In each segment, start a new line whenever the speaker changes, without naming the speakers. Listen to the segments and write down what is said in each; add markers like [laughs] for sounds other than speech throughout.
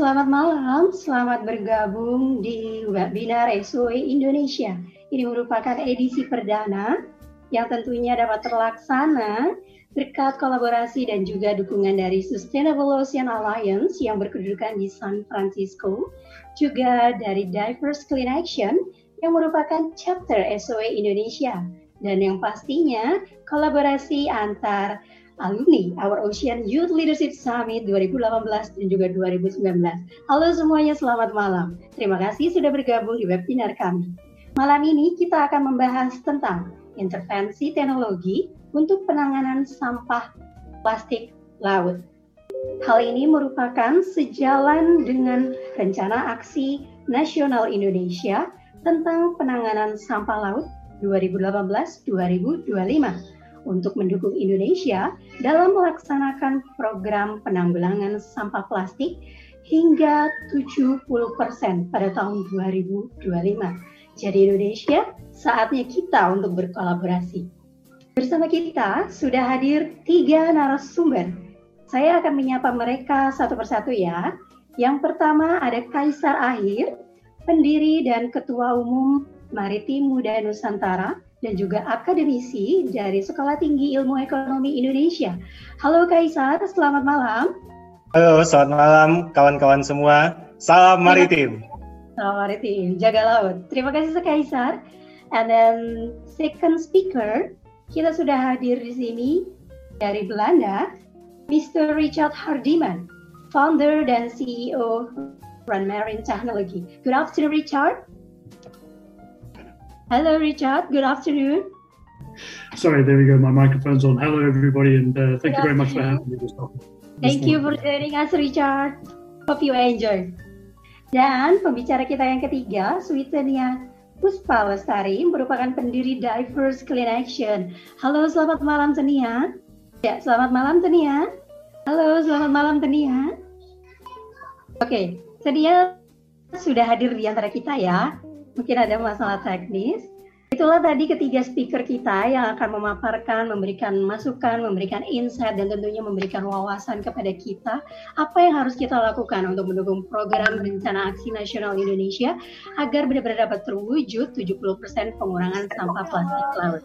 selamat malam. Selamat bergabung di webinar SOE Indonesia. Ini merupakan edisi perdana yang tentunya dapat terlaksana berkat kolaborasi dan juga dukungan dari Sustainable Ocean Alliance yang berkedudukan di San Francisco, juga dari Diverse Clean Action yang merupakan chapter SOE Indonesia, dan yang pastinya kolaborasi antar alumni Our Ocean Youth Leadership Summit 2018 dan juga 2019. Halo semuanya, selamat malam. Terima kasih sudah bergabung di webinar kami. Malam ini kita akan membahas tentang intervensi teknologi untuk penanganan sampah plastik laut. Hal ini merupakan sejalan dengan rencana aksi nasional Indonesia tentang penanganan sampah laut 2018-2025 untuk mendukung Indonesia dalam melaksanakan program penanggulangan sampah plastik hingga 70% pada tahun 2025. Jadi Indonesia, saatnya kita untuk berkolaborasi. Bersama kita sudah hadir tiga narasumber. Saya akan menyapa mereka satu persatu ya. Yang pertama ada Kaisar Akhir, pendiri dan Ketua Umum Maritim Muda Nusantara, dan juga akademisi dari Sekolah Tinggi Ilmu Ekonomi Indonesia. Halo Kaisar, selamat malam.
Halo, selamat malam kawan-kawan semua. Salam maritim.
Salam maritim, jaga laut. Terima kasih Kaisar. And then second speaker, kita sudah hadir di sini dari Belanda, Mr. Richard Hardiman, founder dan CEO Run Marine Technology. Good afternoon, Richard. Hello, Richard. Good afternoon.
Sorry, there we go. My microphone's on. Hello, everybody, and uh, thank you very much for having me this
Thank you for joining us, Richard. Hope you enjoy. Dan pembicara kita yang ketiga, Switenia Puspa Lestari, merupakan pendiri Diverse Clean Action. Halo, selamat malam, Tenia. Ya, selamat malam, Tenia. Halo, selamat malam, Tenia. Oke, okay, Tenia sudah hadir di antara kita ya mungkin ada masalah teknis. Itulah tadi ketiga speaker kita yang akan memaparkan, memberikan masukan, memberikan insight, dan tentunya memberikan wawasan kepada kita apa yang harus kita lakukan untuk mendukung program Rencana Aksi Nasional Indonesia agar benar-benar dapat terwujud 70% pengurangan sampah plastik laut.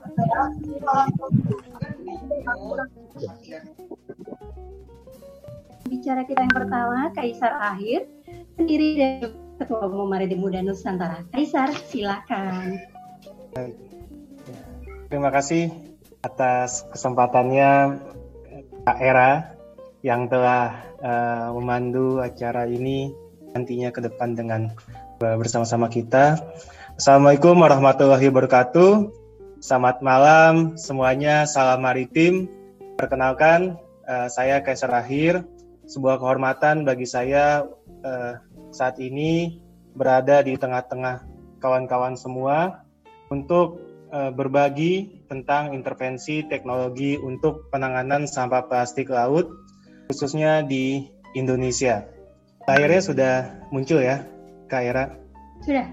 Bicara kita yang pertama, Kaisar Akhir, pendiri dan Ketua Umum Maritim Muda Nusantara. Kaisar, silakan.
Ya. Terima kasih atas kesempatannya Kak Era yang telah uh, memandu acara ini nantinya ke depan dengan uh, bersama-sama kita. Assalamualaikum warahmatullahi wabarakatuh. Selamat malam semuanya, salam maritim. Perkenalkan, uh, saya Kaisar Akhir. Sebuah kehormatan bagi saya uh, saat ini berada di tengah-tengah kawan-kawan semua untuk uh, berbagi tentang intervensi teknologi untuk penanganan sampah plastik laut khususnya di Indonesia. Akhirnya sudah muncul ya, Kak Era?
Sudah.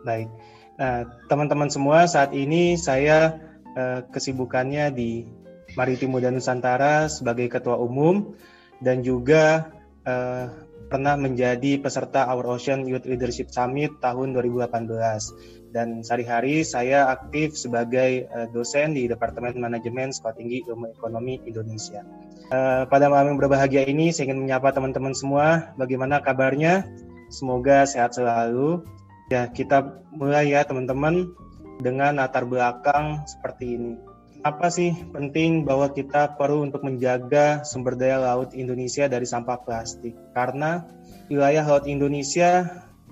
Baik. Nah, teman-teman semua, saat ini saya uh, kesibukannya di Maritim Muda Nusantara sebagai ketua umum dan juga uh, pernah menjadi peserta Our Ocean Youth Leadership Summit tahun 2018 dan sehari-hari saya aktif sebagai uh, dosen di Departemen Manajemen Sekolah Tinggi Ilmu Ekonomi Indonesia. Uh, pada malam yang berbahagia ini saya ingin menyapa teman-teman semua, bagaimana kabarnya? Semoga sehat selalu. Ya, kita mulai ya teman-teman dengan latar belakang seperti ini apa sih penting bahwa kita perlu untuk menjaga sumber daya laut Indonesia dari sampah plastik? Karena wilayah laut Indonesia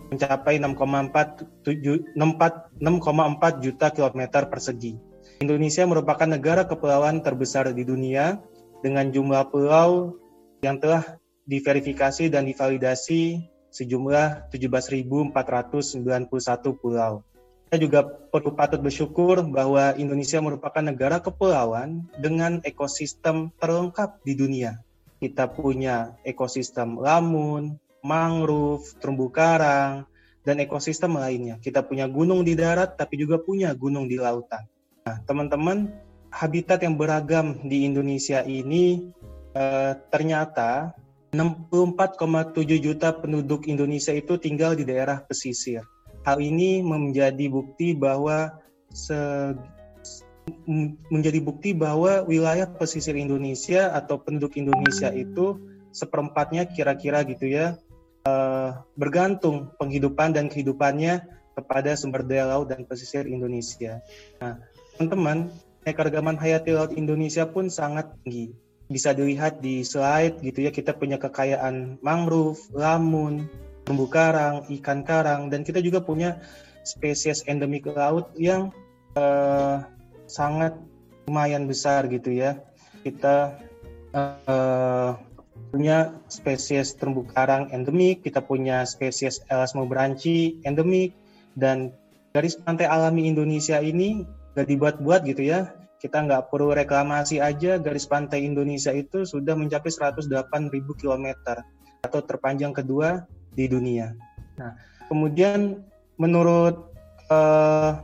mencapai 6,4 juta kilometer persegi. Indonesia merupakan negara kepulauan terbesar di dunia dengan jumlah pulau yang telah diverifikasi dan divalidasi sejumlah 17.491 pulau. Kita juga perlu patut bersyukur bahwa Indonesia merupakan negara kepulauan dengan ekosistem terlengkap di dunia. Kita punya ekosistem lamun, mangrove, terumbu karang, dan ekosistem lainnya. Kita punya gunung di darat, tapi juga punya gunung di lautan. Nah, teman-teman, habitat yang beragam di Indonesia ini eh, ternyata 64,7 juta penduduk Indonesia itu tinggal di daerah pesisir. Hal ini menjadi bukti bahwa se menjadi bukti bahwa wilayah pesisir Indonesia atau penduduk Indonesia itu seperempatnya kira-kira gitu ya uh, bergantung penghidupan dan kehidupannya kepada sumber daya laut dan pesisir Indonesia. Nah, teman-teman, keanekaragaman hayati laut Indonesia pun sangat tinggi bisa dilihat di slide gitu ya kita punya kekayaan mangrove, lamun, terumbu karang, ikan karang dan kita juga punya spesies endemik laut yang uh, sangat lumayan besar gitu ya. Kita uh, punya spesies terumbu karang endemik, kita punya spesies elasmobranchi endemik dan garis pantai alami Indonesia ini gak dibuat-buat gitu ya kita nggak perlu reklamasi aja garis pantai Indonesia itu sudah mencapai 108.000 km atau terpanjang kedua di dunia. Nah, kemudian menurut uh,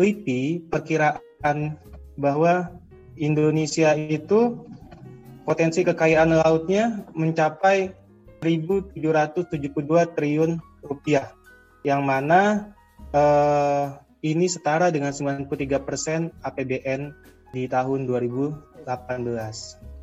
LIPI perkiraan bahwa Indonesia itu potensi kekayaan lautnya mencapai 1.772 triliun rupiah, yang mana uh, ini setara dengan 93 persen APBN di tahun 2018.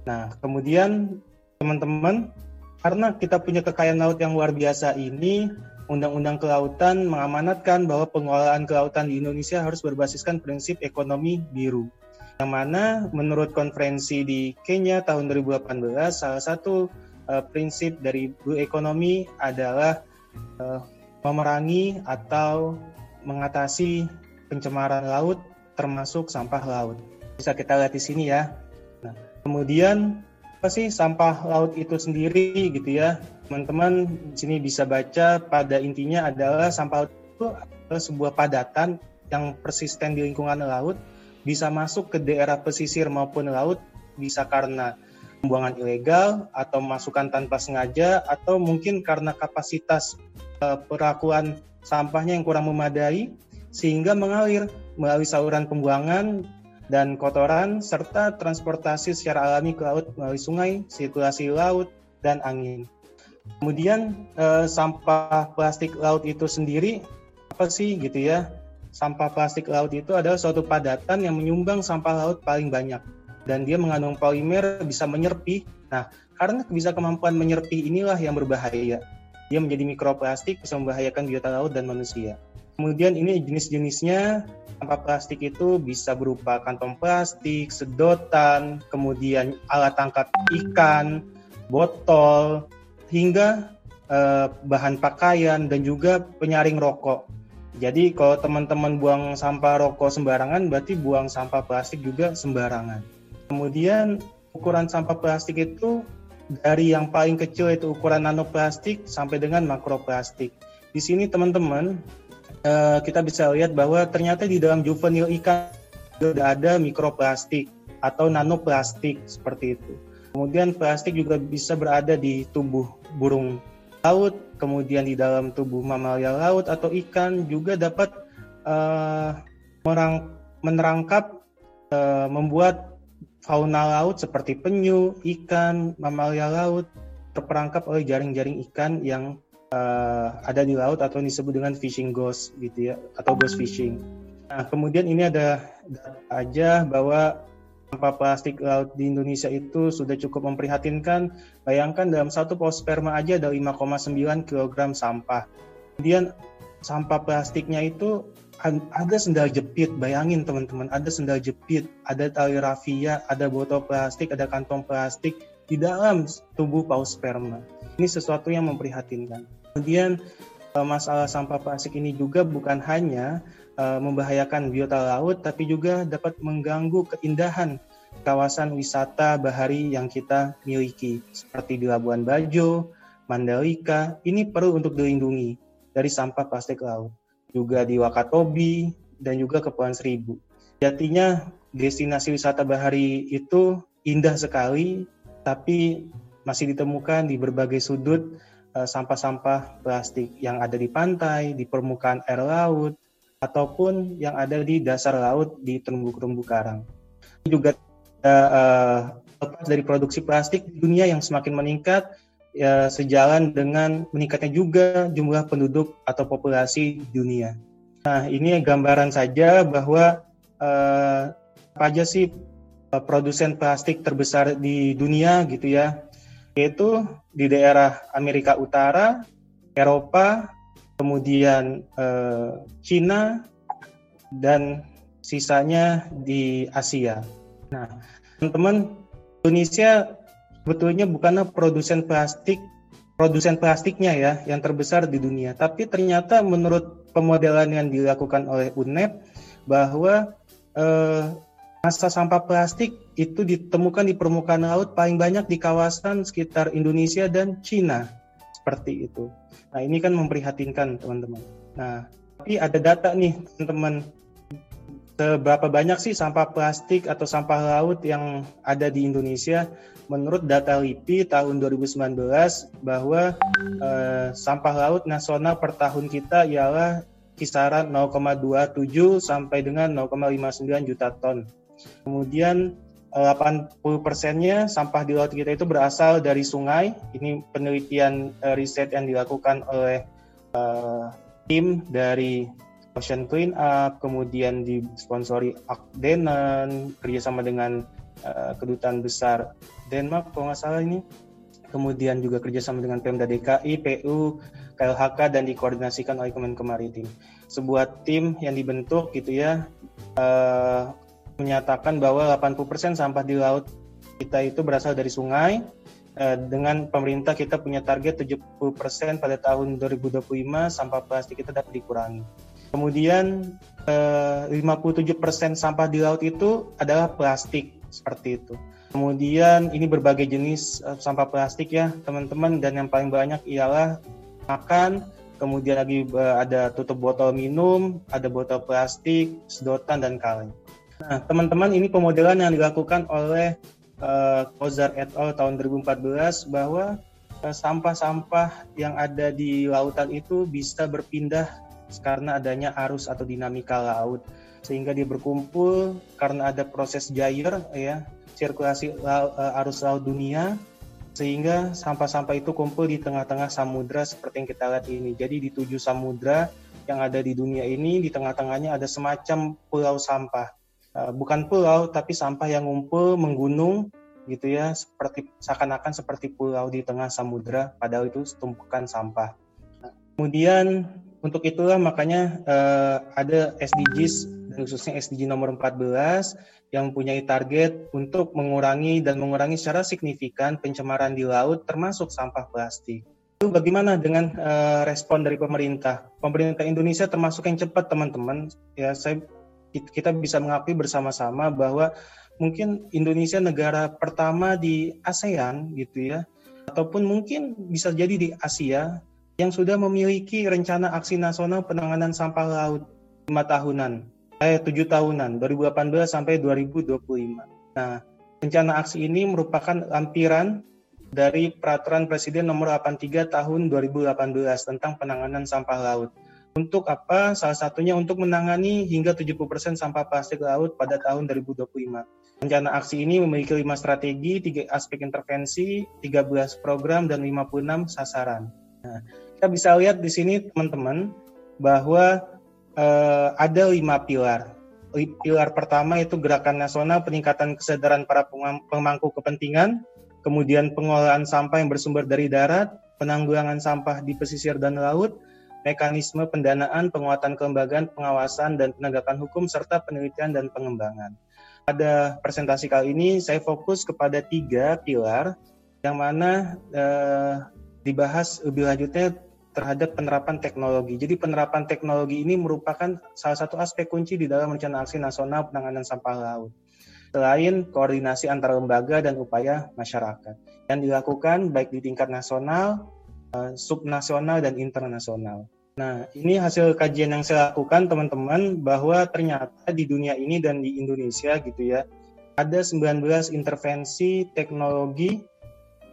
Nah, kemudian teman-teman, karena kita punya kekayaan laut yang luar biasa ini, Undang-Undang Kelautan mengamanatkan bahwa pengelolaan kelautan di Indonesia harus berbasiskan prinsip ekonomi biru. Yang mana menurut konferensi di Kenya tahun 2018, salah satu uh, prinsip dari blue economy adalah uh, memerangi atau mengatasi pencemaran laut termasuk sampah laut bisa kita lihat di sini ya. Nah, kemudian sih sampah laut itu sendiri gitu ya? Teman-teman di sini bisa baca pada intinya adalah sampah laut itu adalah sebuah padatan yang persisten di lingkungan laut bisa masuk ke daerah pesisir maupun laut bisa karena pembuangan ilegal atau masukan tanpa sengaja atau mungkin karena kapasitas uh, perakuan sampahnya yang kurang memadai sehingga mengalir melalui saluran pembuangan dan kotoran serta transportasi secara alami ke laut melalui sungai, sirkulasi laut, dan angin. Kemudian eh, sampah plastik laut itu sendiri apa sih gitu ya? Sampah plastik laut itu adalah suatu padatan yang menyumbang sampah laut paling banyak dan dia mengandung polimer bisa menyerpi. Nah, karena bisa kemampuan menyerpi inilah yang berbahaya. Dia menjadi mikroplastik bisa membahayakan biota laut dan manusia. Kemudian ini jenis-jenisnya sampah plastik itu bisa berupa kantong plastik, sedotan, kemudian alat tangkap ikan, botol, hingga eh, bahan pakaian dan juga penyaring rokok. Jadi kalau teman-teman buang sampah rokok sembarangan berarti buang sampah plastik juga sembarangan. Kemudian ukuran sampah plastik itu dari yang paling kecil itu ukuran nanoplastik sampai dengan makroplastik. Di sini teman-teman uh, kita bisa lihat bahwa ternyata di dalam juvenil ikan sudah ada mikroplastik atau nanoplastik seperti itu. Kemudian plastik juga bisa berada di tubuh burung laut, kemudian di dalam tubuh mamalia laut atau ikan juga dapat uh, merang, menerangkap uh, membuat fauna laut seperti penyu, ikan, mamalia laut terperangkap oleh jaring-jaring ikan yang uh, ada di laut atau disebut dengan fishing ghost gitu ya atau ghost fishing. Nah, kemudian ini ada aja bahwa sampah plastik laut di Indonesia itu sudah cukup memprihatinkan. Bayangkan dalam satu paus sperma aja ada 5,9 kg sampah. Kemudian sampah plastiknya itu ada sendal jepit, bayangin teman-teman, ada sendal jepit, ada tali rafia, ada botol plastik, ada kantong plastik di dalam tubuh paus sperma. Ini sesuatu yang memprihatinkan. Kemudian eh, masalah sampah plastik ini juga bukan hanya uh, membahayakan biota laut, tapi juga dapat mengganggu keindahan kawasan wisata bahari yang kita miliki, seperti di Labuan Bajo, Mandalika. Ini perlu untuk dilindungi dari sampah plastik laut. Juga di Wakatobi dan juga Kepulauan Seribu. Jatinya destinasi wisata bahari itu indah sekali, tapi masih ditemukan di berbagai sudut Eh, sampah-sampah plastik yang ada di pantai, di permukaan air laut, ataupun yang ada di dasar laut di terumbu-terumbu karang. Juga uh, dari produksi plastik dunia yang semakin meningkat, ya sejalan dengan meningkatnya juga jumlah penduduk atau populasi dunia. Nah, ini gambaran saja bahwa uh, apa aja sih uh, produsen plastik terbesar di dunia gitu ya, yaitu di daerah Amerika Utara, Eropa, kemudian uh, Cina, dan sisanya di Asia. Nah, teman-teman, Indonesia sebetulnya bukanlah produsen plastik produsen plastiknya ya yang terbesar di dunia. Tapi ternyata menurut pemodelan yang dilakukan oleh UNEP bahwa eh, massa sampah plastik itu ditemukan di permukaan laut paling banyak di kawasan sekitar Indonesia dan Cina seperti itu. Nah ini kan memprihatinkan teman-teman. Nah tapi ada data nih teman-teman seberapa banyak sih sampah plastik atau sampah laut yang ada di Indonesia? Menurut data LIPI tahun 2019 bahwa eh, sampah laut nasional per tahun kita ialah kisaran 0,27 sampai dengan 0,59 juta ton. Kemudian 80 persennya sampah di laut kita itu berasal dari sungai. Ini penelitian uh, riset yang dilakukan oleh uh, tim dari Ocean Clean Up, kemudian disponsori Akdenan, kerjasama dengan uh, kedutaan besar Denmark kalau nggak salah ini, kemudian juga kerjasama dengan Pemda DKI, PU, KLHK dan dikoordinasikan oleh Kemenko Maritim. Sebuah tim yang dibentuk gitu ya uh, menyatakan bahwa 80% sampah di laut kita itu berasal dari sungai, uh, dengan pemerintah kita punya target 70% pada tahun 2025 sampah plastik kita dapat dikurangi. Kemudian eh, 57% sampah di laut itu adalah plastik seperti itu. Kemudian ini berbagai jenis eh, sampah plastik ya teman-teman dan yang paling banyak ialah makan, kemudian lagi eh, ada tutup botol minum, ada botol plastik, sedotan dan kaleng. Nah teman-teman ini pemodelan yang dilakukan oleh eh, Kozar et al tahun 2014 bahwa eh, sampah-sampah yang ada di lautan itu bisa berpindah karena adanya arus atau dinamika laut sehingga dia berkumpul karena ada proses gyre ya sirkulasi laut, eh, arus laut dunia sehingga sampah-sampah itu kumpul di tengah-tengah samudra seperti yang kita lihat ini. Jadi di tujuh samudra yang ada di dunia ini di tengah-tengahnya ada semacam pulau sampah. Eh, bukan pulau tapi sampah yang ngumpul menggunung gitu ya seperti seakan-akan seperti pulau di tengah samudra padahal itu tumpukan sampah. kemudian untuk itulah makanya uh, ada SDGs dan khususnya SDG nomor 14 yang mempunyai target untuk mengurangi dan mengurangi secara signifikan pencemaran di laut termasuk sampah plastik. Lalu bagaimana dengan uh, respon dari pemerintah? Pemerintah Indonesia termasuk yang cepat teman-teman. Ya saya kita bisa mengakui bersama-sama bahwa mungkin Indonesia negara pertama di ASEAN gitu ya ataupun mungkin bisa jadi di Asia yang sudah memiliki rencana aksi nasional penanganan sampah laut lima tahunan, eh tujuh tahunan, 2018 sampai 2025. Nah, rencana aksi ini merupakan lampiran dari peraturan Presiden nomor 83 tahun 2018 tentang penanganan sampah laut. Untuk apa? Salah satunya untuk menangani hingga 70% sampah plastik laut pada tahun 2025. Rencana aksi ini memiliki lima strategi, tiga aspek intervensi, 13 program, dan 56 sasaran. Nah, kita bisa lihat di sini teman-teman bahwa uh, ada lima pilar. Pilar pertama itu gerakan nasional peningkatan kesadaran para pemangku kepentingan, kemudian pengolahan sampah yang bersumber dari darat, penanggulangan sampah di pesisir dan laut, mekanisme pendanaan, penguatan kelembagaan, pengawasan dan penegakan hukum serta penelitian dan pengembangan. Pada presentasi kali ini saya fokus kepada tiga pilar yang mana eh, dibahas lebih lanjutnya terhadap penerapan teknologi. Jadi penerapan teknologi ini merupakan salah satu aspek kunci di dalam rencana aksi nasional penanganan sampah laut. Selain koordinasi antar lembaga dan upaya masyarakat yang dilakukan baik di tingkat nasional, eh, subnasional dan internasional. Nah, ini hasil kajian yang saya lakukan teman-teman bahwa ternyata di dunia ini dan di Indonesia gitu ya, ada 19 intervensi teknologi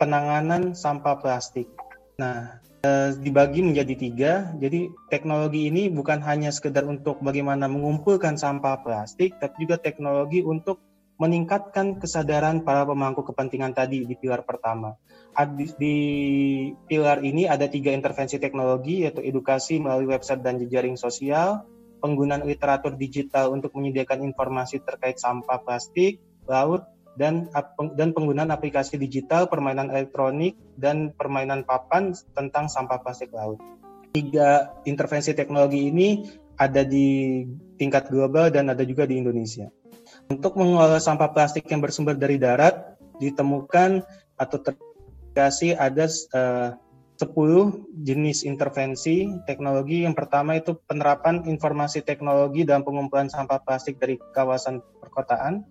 penanganan sampah plastik. Nah, Eh, dibagi menjadi tiga. Jadi teknologi ini bukan hanya sekedar untuk bagaimana mengumpulkan sampah plastik, tapi juga teknologi untuk meningkatkan kesadaran para pemangku kepentingan tadi di pilar pertama. Di pilar ini ada tiga intervensi teknologi yaitu edukasi melalui website dan jejaring sosial, penggunaan literatur digital untuk menyediakan informasi terkait sampah plastik, laut, dan dan penggunaan aplikasi digital, permainan elektronik, dan permainan papan tentang sampah plastik laut. Tiga intervensi teknologi ini ada di tingkat global dan ada juga di Indonesia. Untuk mengelola sampah plastik yang bersumber dari darat, ditemukan atau terindikasi ada uh, 10 jenis intervensi teknologi. Yang pertama itu penerapan informasi teknologi dalam pengumpulan sampah plastik dari kawasan perkotaan.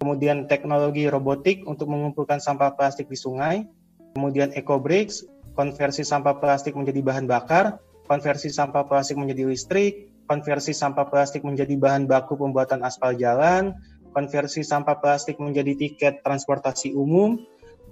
Kemudian teknologi robotik untuk mengumpulkan sampah plastik di sungai. Kemudian eco-bricks, konversi sampah plastik menjadi bahan bakar, konversi sampah plastik menjadi listrik, konversi sampah plastik menjadi bahan baku pembuatan aspal jalan, konversi sampah plastik menjadi tiket transportasi umum,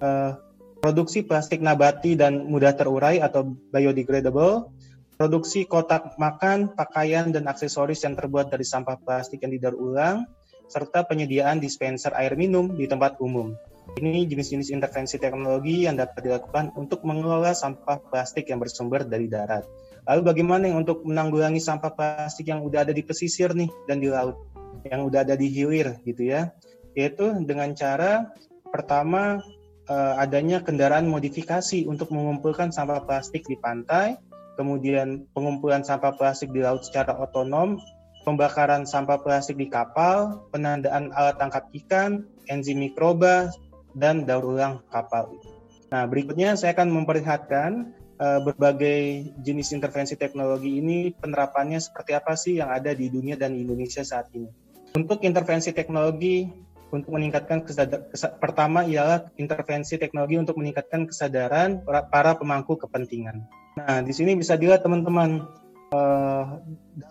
uh, produksi plastik nabati dan mudah terurai atau biodegradable, produksi kotak makan, pakaian, dan aksesoris yang terbuat dari sampah plastik yang didaur ulang, serta penyediaan dispenser air minum di tempat umum. Ini jenis-jenis intervensi teknologi yang dapat dilakukan untuk mengelola sampah plastik yang bersumber dari darat. Lalu bagaimana untuk menanggulangi sampah plastik yang sudah ada di pesisir nih dan di laut? Yang udah ada di hilir gitu ya yaitu dengan cara pertama uh, adanya kendaraan modifikasi untuk mengumpulkan sampah plastik di pantai kemudian pengumpulan sampah plastik di laut secara otonom pembakaran sampah plastik di kapal penandaan alat tangkap ikan enzim mikroba dan daur ulang kapal. Nah berikutnya saya akan memperlihatkan uh, berbagai jenis intervensi teknologi ini penerapannya seperti apa sih yang ada di dunia dan Indonesia saat ini. Untuk intervensi teknologi untuk meningkatkan kesadaran pertama ialah intervensi teknologi untuk meningkatkan kesadaran para, para pemangku kepentingan. Nah, di sini bisa dilihat teman-teman uh,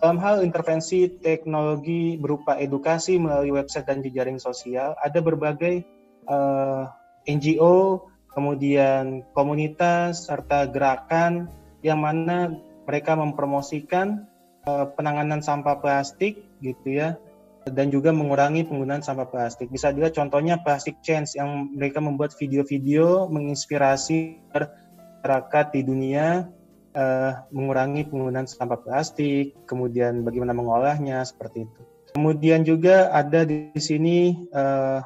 dalam hal intervensi teknologi berupa edukasi melalui website dan jejaring sosial ada berbagai uh, eh, NGO, kemudian komunitas serta gerakan yang mana mereka mempromosikan uh, penanganan sampah plastik gitu ya dan juga mengurangi penggunaan sampah plastik. Bisa juga contohnya Plastic Change yang mereka membuat video-video menginspirasi masyarakat di dunia uh, mengurangi penggunaan sampah plastik, kemudian bagaimana mengolahnya seperti itu. Kemudian juga ada di sini uh,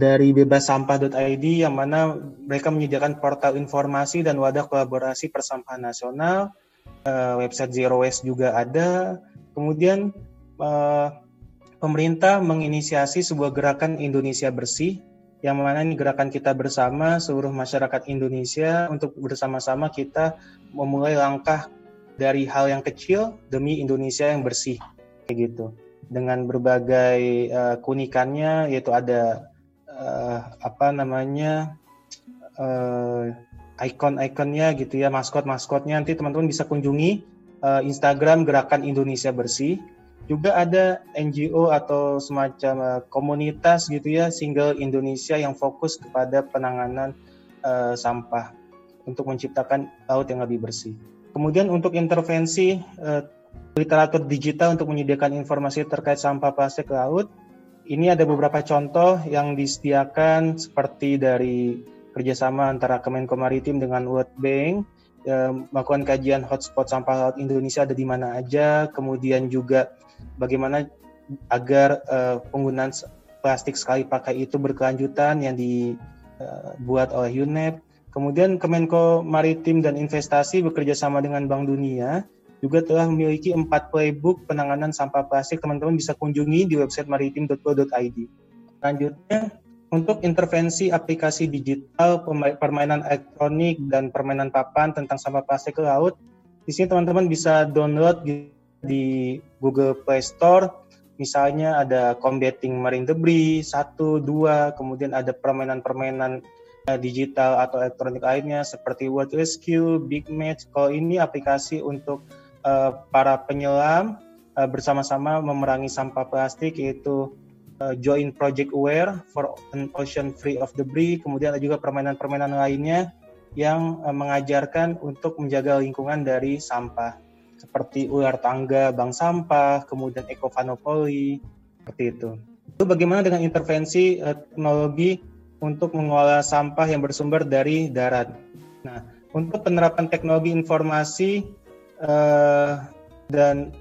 dari bebassampah.id yang mana mereka menyediakan portal informasi dan wadah kolaborasi persampahan nasional. Uh, website Zero Waste juga ada. Kemudian uh, pemerintah menginisiasi sebuah gerakan Indonesia Bersih yang mana ini gerakan kita bersama seluruh masyarakat Indonesia untuk bersama-sama kita memulai langkah dari hal yang kecil demi Indonesia yang bersih kayak gitu dengan berbagai uh, kunikannya yaitu ada uh, apa namanya uh, ikon-ikonnya gitu ya maskot-maskotnya nanti teman-teman bisa kunjungi uh, Instagram gerakan Indonesia bersih juga ada NGO atau semacam uh, komunitas gitu ya single Indonesia yang fokus kepada penanganan uh, sampah untuk menciptakan laut yang lebih bersih. Kemudian untuk intervensi uh, literatur digital untuk menyediakan informasi terkait sampah plastik laut, ini ada beberapa contoh yang disediakan seperti dari kerjasama antara Kemenko Maritim dengan World Bank, melakukan kajian hotspot sampah laut Indonesia ada di mana aja, kemudian juga bagaimana agar uh, penggunaan plastik sekali pakai itu berkelanjutan yang dibuat oleh UNEP. Kemudian Kemenko Maritim dan Investasi bekerja sama dengan Bank Dunia juga telah memiliki empat playbook penanganan sampah plastik. Teman-teman bisa kunjungi di website maritim.co.id. Selanjutnya, untuk intervensi aplikasi digital, permainan elektronik, dan permainan papan tentang sampah plastik ke laut, di sini teman-teman bisa download di Google Play Store misalnya ada combating marine debris satu dua kemudian ada permainan-permainan uh, digital atau elektronik lainnya seperti World Rescue, Big Match. Kalau ini aplikasi untuk uh, para penyelam uh, bersama-sama memerangi sampah plastik yaitu uh, Join Project Aware for an Ocean Free of Debris. Kemudian ada juga permainan-permainan lainnya yang uh, mengajarkan untuk menjaga lingkungan dari sampah seperti ular tangga, bank sampah, kemudian ekovanopoli, seperti itu. Lalu bagaimana dengan intervensi uh, teknologi untuk mengolah sampah yang bersumber dari darat? Nah, untuk penerapan teknologi informasi uh, dan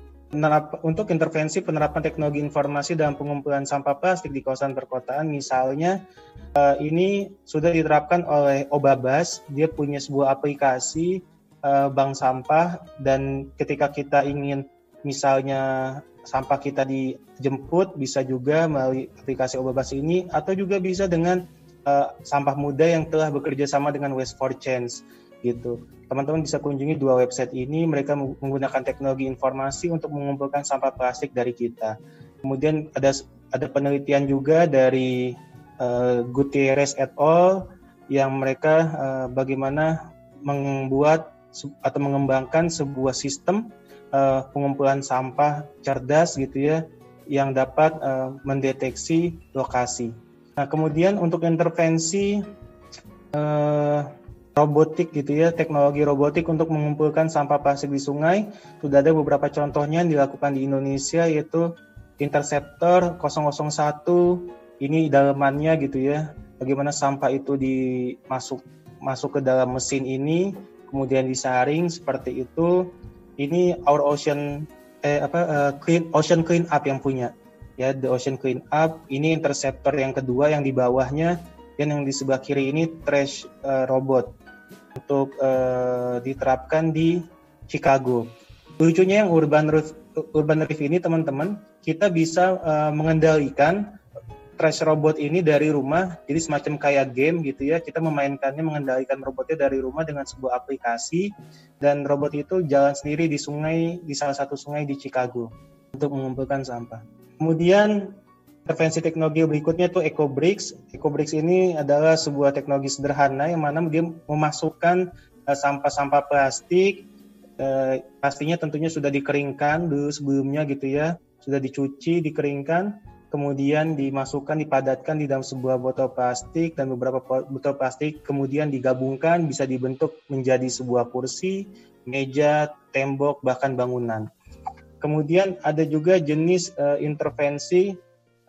untuk intervensi penerapan teknologi informasi dalam pengumpulan sampah plastik di kawasan perkotaan, misalnya uh, ini sudah diterapkan oleh Obabas. Dia punya sebuah aplikasi uh, bank sampah dan ketika kita ingin misalnya sampah kita dijemput bisa juga melalui aplikasi Obabas ini atau juga bisa dengan uh, sampah muda yang telah bekerja sama dengan Waste for Change gitu. Teman-teman bisa kunjungi dua website ini, mereka menggunakan teknologi informasi untuk mengumpulkan sampah plastik dari kita. Kemudian ada ada penelitian juga dari uh, Gutierrez et al yang mereka uh, bagaimana membuat atau mengembangkan sebuah sistem uh, pengumpulan sampah cerdas gitu ya yang dapat uh, mendeteksi lokasi. Nah, kemudian untuk intervensi uh, robotik gitu ya, teknologi robotik untuk mengumpulkan sampah plastik di sungai. Sudah ada beberapa contohnya yang dilakukan di Indonesia yaitu Interceptor 001 ini dalamannya gitu ya. Bagaimana sampah itu dimasuk masuk ke dalam mesin ini, kemudian disaring seperti itu. Ini Our Ocean eh apa uh, Clean Ocean Clean Up yang punya. Ya, The Ocean Clean Up ini interceptor yang kedua yang di bawahnya dan yang di sebelah kiri ini trash uh, robot untuk uh, diterapkan di Chicago. Lucunya yang Urban Reef, Urban Reef ini teman-teman, kita bisa uh, mengendalikan trash robot ini dari rumah, jadi semacam kayak game gitu ya. Kita memainkannya, mengendalikan robotnya dari rumah dengan sebuah aplikasi, dan robot itu jalan sendiri di sungai, di salah satu sungai di Chicago untuk mengumpulkan sampah. Kemudian intervensi teknologi berikutnya itu EcoBricks. EcoBricks ini adalah sebuah teknologi sederhana yang mana dia memasukkan sampah sampah-sampah plastik, uh, pastinya tentunya sudah dikeringkan dulu sebelumnya gitu ya, sudah dicuci, dikeringkan, kemudian dimasukkan, dipadatkan di dalam sebuah botol plastik dan beberapa botol plastik kemudian digabungkan bisa dibentuk menjadi sebuah kursi, meja, tembok, bahkan bangunan. Kemudian ada juga jenis uh, intervensi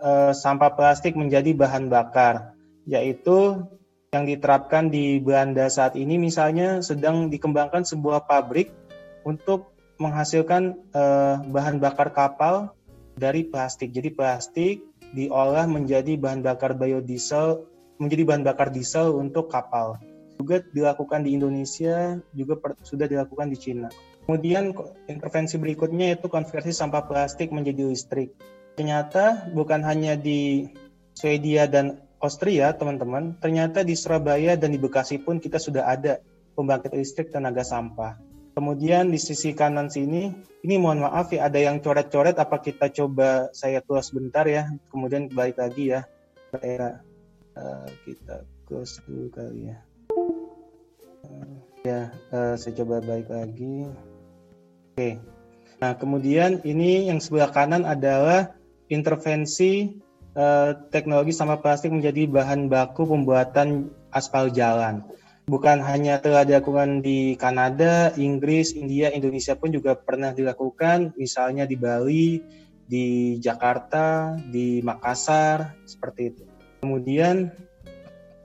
uh, sampah plastik menjadi bahan bakar, yaitu yang diterapkan di Belanda saat ini misalnya sedang dikembangkan sebuah pabrik untuk menghasilkan uh, bahan bakar kapal dari plastik. Jadi plastik diolah menjadi bahan bakar biodiesel, menjadi bahan bakar diesel untuk kapal. Juga dilakukan di Indonesia, juga per, sudah dilakukan di Cina. Kemudian intervensi berikutnya yaitu konversi sampah plastik menjadi listrik. Ternyata bukan hanya di Swedia dan Austria, teman-teman, ternyata di Surabaya dan di Bekasi pun kita sudah ada pembangkit listrik tenaga sampah. Kemudian di sisi kanan sini, ini mohon maaf ya ada yang coret-coret, apa kita coba saya close bentar ya, kemudian balik lagi ya. Era uh, kita close dulu kali ya. Uh, ya, uh, saya coba balik lagi. Oke. Okay. Nah, kemudian ini yang sebelah kanan adalah intervensi uh, teknologi sampah plastik menjadi bahan baku pembuatan aspal jalan. Bukan hanya telah dilakukan di Kanada, Inggris, India, Indonesia pun juga pernah dilakukan, misalnya di Bali, di Jakarta, di Makassar, seperti itu. Kemudian,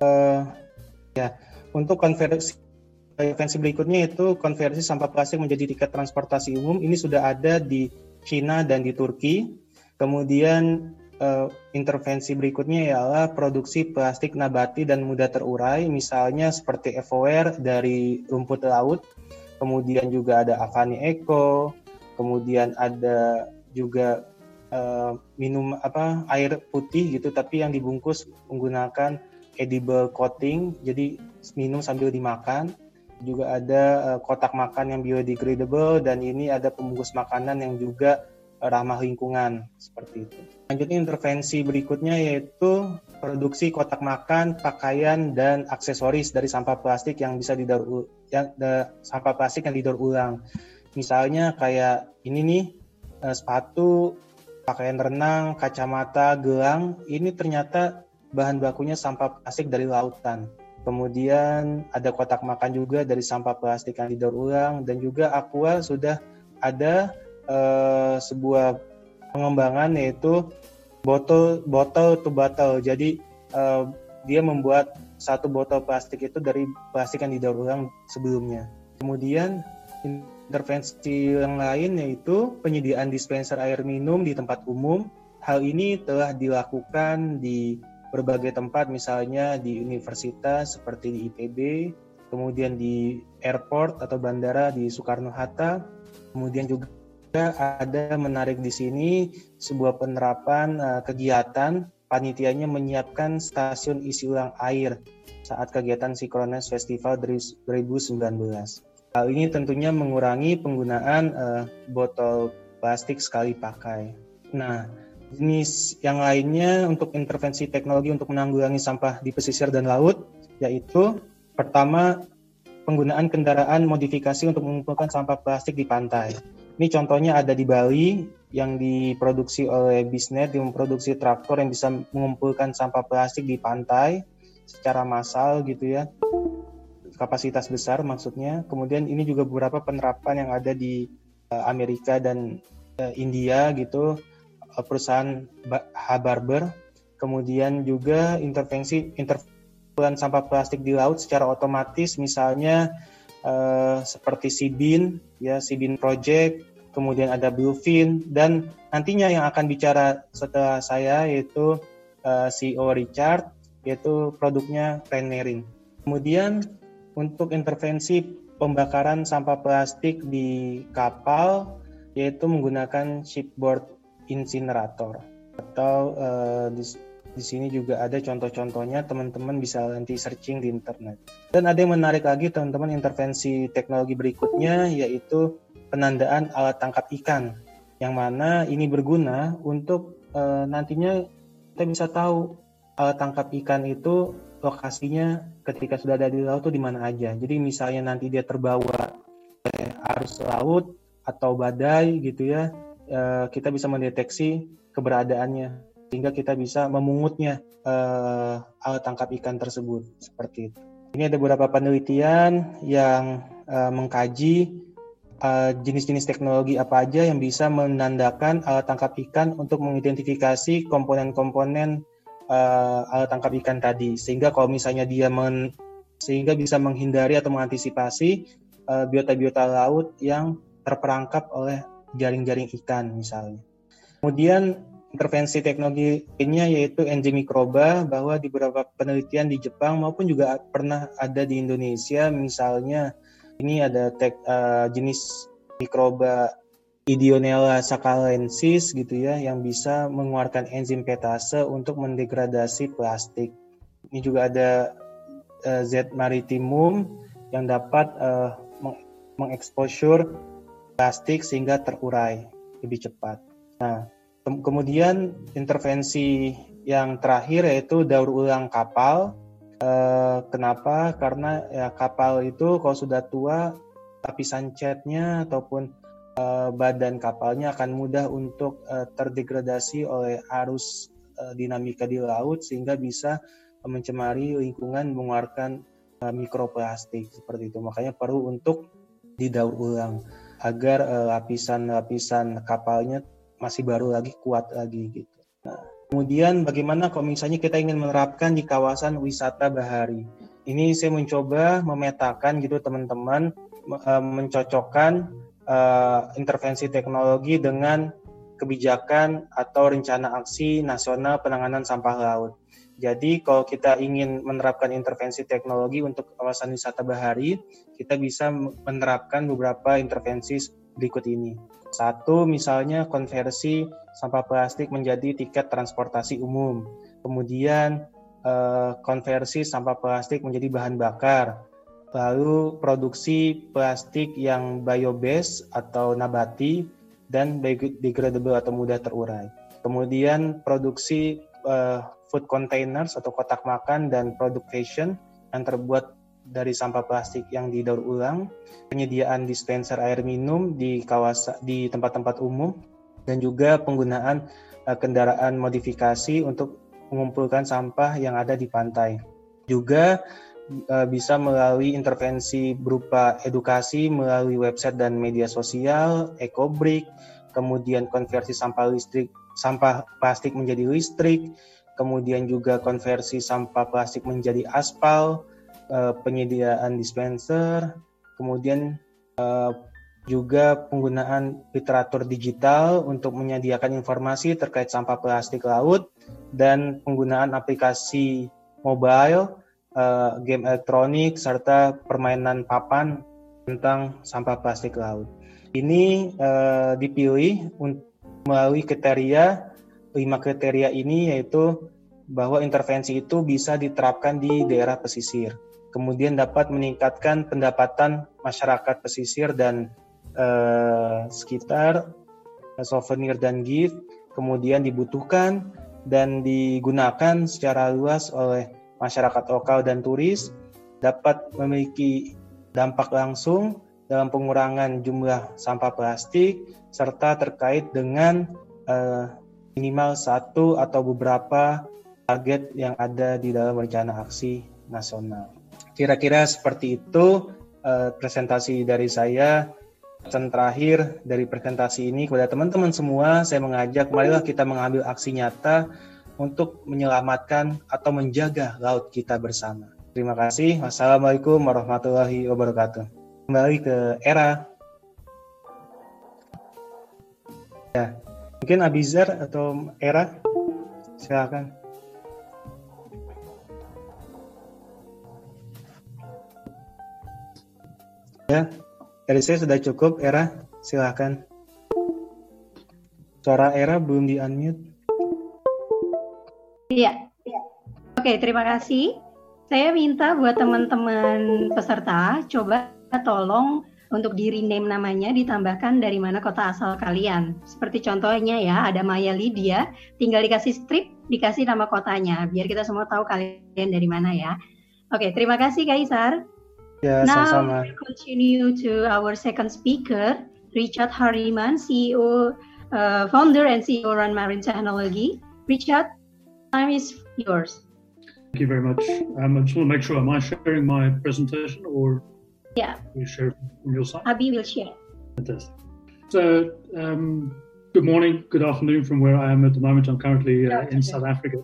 uh, ya, untuk konversi konversi berikutnya itu konversi sampah plastik menjadi tiket transportasi umum. Ini sudah ada di China dan di Turki. Kemudian uh, intervensi berikutnya ialah produksi plastik nabati dan mudah terurai, misalnya seperti Evoer dari rumput laut. Kemudian juga ada Avani Eco, kemudian ada juga uh, minum apa air putih gitu, tapi yang dibungkus menggunakan edible coating, jadi minum sambil dimakan. Juga ada uh, kotak makan yang biodegradable dan ini ada pembungkus makanan yang juga ramah lingkungan seperti itu. Lanjutnya intervensi berikutnya yaitu produksi kotak makan, pakaian dan aksesoris dari sampah plastik yang bisa didaur yang the, sampah plastik yang didaur ulang. Misalnya kayak ini nih eh, sepatu, pakaian renang, kacamata, gelang, ini ternyata bahan bakunya sampah plastik dari lautan. Kemudian ada kotak makan juga dari sampah plastik yang didaur ulang dan juga Aqua sudah ada uh, sebuah pengembangan yaitu botol botol to bottle. Jadi uh, dia membuat satu botol plastik itu dari plastik yang didaur ulang sebelumnya. Kemudian intervensi yang lain yaitu penyediaan dispenser air minum di tempat umum. Hal ini telah dilakukan di berbagai tempat misalnya di universitas seperti di IPB, kemudian di airport atau bandara di Soekarno-Hatta, kemudian juga ada menarik di sini sebuah penerapan uh, kegiatan panitianya menyiapkan stasiun isi ulang air saat kegiatan Synchronize Festival 2019. Hal ini tentunya mengurangi penggunaan uh, botol plastik sekali pakai. Nah, jenis yang lainnya untuk intervensi teknologi untuk menanggulangi sampah di pesisir dan laut, yaitu pertama penggunaan kendaraan modifikasi untuk mengumpulkan sampah plastik di pantai. Ini contohnya ada di Bali yang diproduksi oleh Bisnet, yang memproduksi traktor yang bisa mengumpulkan sampah plastik di pantai secara massal gitu ya. Kapasitas besar maksudnya. Kemudian ini juga beberapa penerapan yang ada di uh, Amerika dan uh, India gitu. Uh, perusahaan Habarber. Kemudian juga intervensi intervensi sampah plastik di laut secara otomatis. Misalnya uh, seperti Sibin ya Sibin Project kemudian ada Bluefin dan nantinya yang akan bicara setelah saya yaitu uh, CEO Richard yaitu produknya Renerin. Kemudian untuk intervensi pembakaran sampah plastik di kapal yaitu menggunakan shipboard incinerator atau uh, di sini juga ada contoh-contohnya teman-teman bisa nanti searching di internet. Dan ada yang menarik lagi teman-teman intervensi teknologi berikutnya yaitu penandaan alat tangkap ikan yang mana ini berguna untuk uh, nantinya kita bisa tahu uh, tangkap ikan itu lokasinya ketika sudah ada di laut itu di mana aja. Jadi misalnya nanti dia terbawa arus laut atau badai gitu ya, uh, kita bisa mendeteksi keberadaannya sehingga kita bisa memungutnya uh, alat tangkap ikan tersebut seperti itu. Ini ada beberapa penelitian yang uh, mengkaji jenis-jenis uh, teknologi apa aja yang bisa menandakan alat tangkap ikan untuk mengidentifikasi komponen-komponen uh, alat tangkap ikan tadi sehingga kalau misalnya dia men, sehingga bisa menghindari atau mengantisipasi biota-biota laut yang terperangkap oleh jaring-jaring ikan misalnya. Kemudian intervensi teknologi lainnya yaitu enzim mikroba bahwa di beberapa penelitian di Jepang maupun juga pernah ada di Indonesia misalnya ini ada tek, uh, jenis mikroba Ideonella saccharensis gitu ya yang bisa mengeluarkan enzim petase untuk mendegradasi plastik. Ini juga ada uh, Z maritimum yang dapat uh, mengeksposur plastik sehingga terurai lebih cepat. Nah, kemudian intervensi yang terakhir yaitu daur ulang kapal. Uh, kenapa? Karena ya kapal itu kalau sudah tua lapisan catnya ataupun uh, badan kapalnya akan mudah untuk uh, terdegradasi oleh arus dinamika di laut sehingga bisa mencemari lingkungan mengeluarkan mikroplastik seperti itu. Makanya perlu untuk didaur ulang agar lapisan-lapisan kapalnya masih baru lagi kuat lagi gitu. Nah, kemudian bagaimana kalau misalnya kita ingin menerapkan di kawasan wisata bahari? Ini saya mencoba memetakan gitu teman-teman mencocokkan uh, intervensi teknologi dengan kebijakan atau rencana aksi nasional penanganan sampah laut. Jadi kalau kita ingin menerapkan intervensi teknologi untuk kawasan wisata bahari, kita bisa menerapkan beberapa intervensi berikut ini. Satu, misalnya konversi sampah plastik menjadi tiket transportasi umum. Kemudian eh, konversi sampah plastik menjadi bahan bakar lalu produksi plastik yang biobased atau nabati dan biodegradable atau mudah terurai. Kemudian produksi uh, food containers atau kotak makan dan produk fashion yang terbuat dari sampah plastik yang didaur ulang, penyediaan dispenser air minum di kawasan di tempat-tempat umum dan juga penggunaan uh, kendaraan modifikasi untuk mengumpulkan sampah yang ada di pantai. Juga Eh, bisa melalui intervensi berupa edukasi melalui website dan media sosial, EcoBrick, kemudian konversi sampah listrik, sampah plastik menjadi listrik, kemudian juga konversi sampah plastik menjadi aspal, uh, penyediaan dispenser, kemudian uh, juga penggunaan literatur digital untuk menyediakan informasi terkait sampah plastik laut dan penggunaan aplikasi mobile, uh, game elektronik serta permainan papan tentang sampah plastik laut. Ini uh, dipilih melalui kriteria lima kriteria ini yaitu bahwa intervensi itu bisa diterapkan di daerah pesisir kemudian dapat meningkatkan pendapatan masyarakat pesisir dan uh, sekitar uh, souvenir dan gift kemudian dibutuhkan dan digunakan secara luas oleh masyarakat lokal dan turis dapat memiliki dampak langsung dalam pengurangan jumlah sampah plastik serta terkait dengan uh, minimal satu atau beberapa target yang ada di dalam rencana aksi nasional. Kira-kira seperti itu uh, presentasi dari saya. Dan terakhir dari presentasi ini kepada teman-teman semua, saya mengajak marilah kita mengambil aksi nyata untuk menyelamatkan atau menjaga laut kita bersama. Terima kasih. Wassalamualaikum warahmatullahi wabarakatuh. Kembali ke era. Ya, mungkin Abizar atau era, silakan. Ya, dari saya sudah cukup, Era. Silahkan. Suara Era belum di-unmute.
Iya. Oke, terima kasih. Saya minta buat teman-teman peserta, coba tolong untuk di rename namanya ditambahkan dari mana kota asal kalian. Seperti contohnya ya, ada Maya Lydia, tinggal dikasih strip, dikasih nama kotanya, biar kita semua tahu kalian dari mana ya. Oke, terima kasih Kaisar.
Ya,
now
sama-sama.
we continue to our second speaker, Richard Hariman, CEO, uh, founder and CEO Run Marine Technology. Richard, time is yours.
Thank you very much. Um, I just want to make sure, am I sharing my presentation or
Yeah,
will you share from your side?
Abi will share.
Fantastic. So, um, good morning, good afternoon from where I am at the moment. I'm currently uh, in South Africa.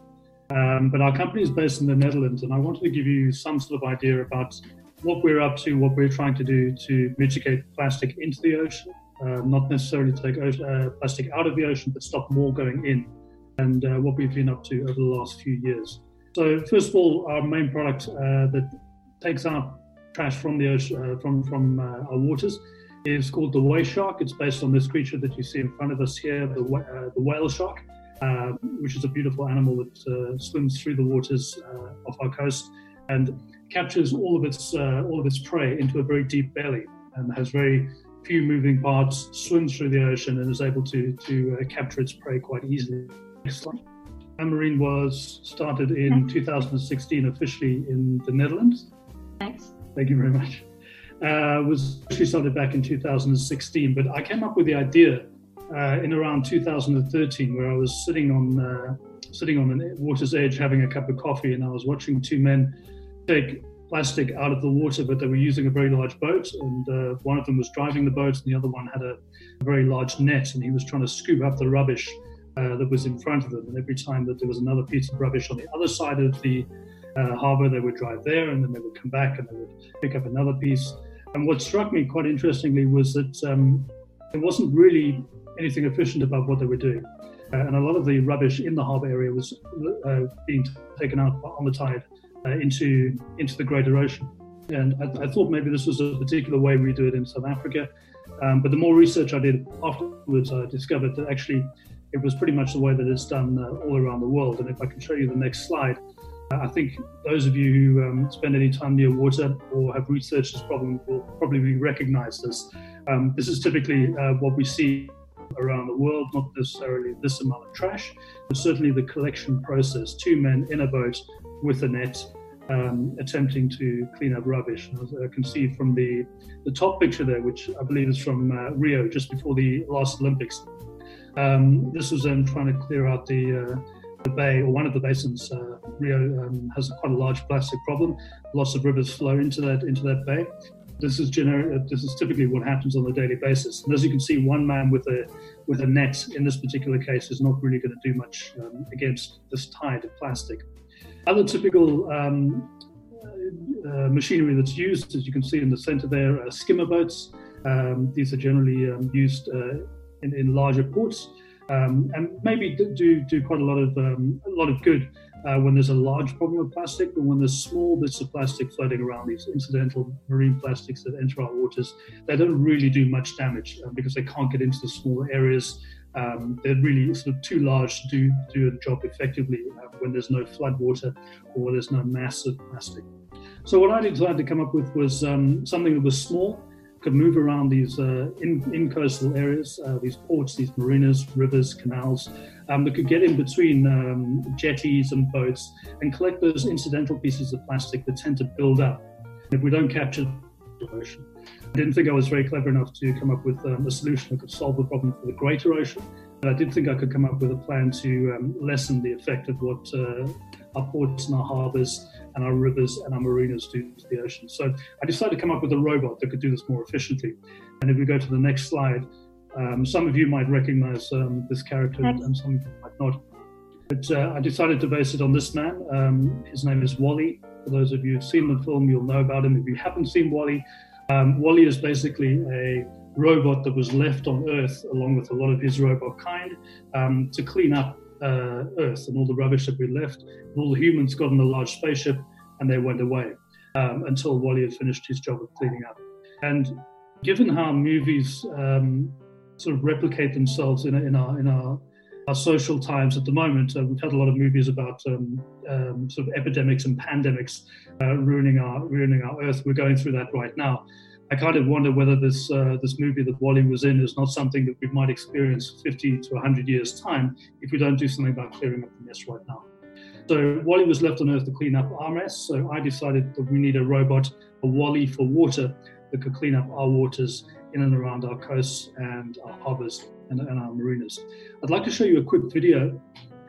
Um, but our company is based in the Netherlands, and I wanted to give you some sort of idea about what we're up to, what we're trying to do to mitigate plastic into the ocean, uh, not necessarily take uh, plastic out of the ocean, but stop more going in, and uh, what we've been up to over the last few years. So, first of all, our main product uh, that takes out trash from the ocean, uh, from from uh, our waters, is called the whale shark. It's based on this creature that you see in front of us here, the the whale shark. which is a beautiful animal that swims through the waters off our coast and captures all of its uh, all of its prey into a very deep belly and has very few moving parts, swims through the ocean, and is able to to uh, capture its prey quite easily. Next slide. Marine was started in 2016 officially in the Netherlands.
Thanks.
Thank you very much. Uh, was actually started back in 2016, but I came up with the idea uh, in around 2013, where I was sitting on uh, sitting on the water's edge having a cup of coffee, and I was watching two men take plastic out of the water, but they were using a very large boat, and uh, one of them was driving the boat, and the other one had a, very large net, and he was trying to scoop up the rubbish uh, that was in front of them. And every time that there was another piece of rubbish on the other side of the uh, harbour, they would drive there, and then they would come back and they would pick up another piece. And what struck me quite interestingly was that um, there wasn't really anything efficient about what they were doing. Uh, and a lot of the rubbish in the harbour area was uh, being taken out on the tide uh, into into the Greater Ocean. And I, I, thought maybe this was a particular way we do it in South Africa. Um, but the more research I did afterwards, I discovered that actually it was pretty much the way that it's done uh, all around the world. And if I can show you the next slide, uh, I think those of you who um, spend any time near water or have researched this problem will probably recognize this. Um, this is typically uh, what we see around the world, not necessarily this amount of trash, but certainly the collection process. Two men in a boat with a net um, attempting to clean up rubbish. As I can see from the, the top picture there, which I believe is from uh, Rio, just before the last Olympics. Um, this was them trying to clear out the, uh, the bay or one of the basins. Uh, Rio um, has quite a large plastic problem. Lots of rivers flow into that into that bay. This is generic. This is typically what happens on a daily basis. And as you can see, one man with a with a net in this particular case is not really going to do much um, against this tide of plastic. Other typical um, uh, machinery that's used, as you can see in the center there, are skimmer boats. Um, these are generally um, used uh, in, in, larger ports um, and maybe do do quite a lot of um, a lot of good uh, when there's a large problem with plastic, but when there's small bits of plastic floating around, these incidental marine plastics that enter our waters, they don't really do much damage uh, because they can't get into the smaller areas. Um, they're really sort of too large to do, do a job effectively uh, when there's no flood water or there's no mass of plastic. So what I decided to come up with was um, something that was small, could move around these uh, in, in coastal areas, uh, these ports, these marinas, rivers, canals, um, that could get in between um, jetties and boats and collect those incidental pieces of plastic that tend to build up. If we don't capture the ocean, didn't think I was very clever enough to come up with um, a solution that could solve the problem for the greater ocean. But I did think I could come up with a plan to um, lessen the effect of what uh, our ports and our harbours and our rivers and our marinas do to the ocean. So I decided to come up with a robot that could do this more efficiently. And if we go to the next slide, um, some of you might recognize um, this character and some of you might not. But uh, I decided to base it on this man. Um, his name is WALL-E. For those of you who've seen the film, you'll know about him. If you haven't seen WALL-E, um, WALL-E is basically a robot that was left on Earth along with a lot of his robot kind um, to clean up uh, Earth and all the rubbish that we left. all the humans got in a large spaceship and they went away um, until WALL-E had finished his job of cleaning up. And given how movies um, sort of replicate themselves in, in our in our our social times at the moment. Uh, we've had a lot of movies about um, um, sort of epidemics and pandemics uh, ruining our ruining our Earth. We're going through that right now. I kind of wonder whether this uh, this movie that WALL-E was in is not something that we might experience 50 to 100 years time if we don't do something about clearing up the mess right now. So WALL-E was left on Earth to clean up our mess. So I decided that we need a robot, a WALL-E for water, that could clean up our waters in and around our coasts and our harbors and, and our marinas. I'd like to show you a quick video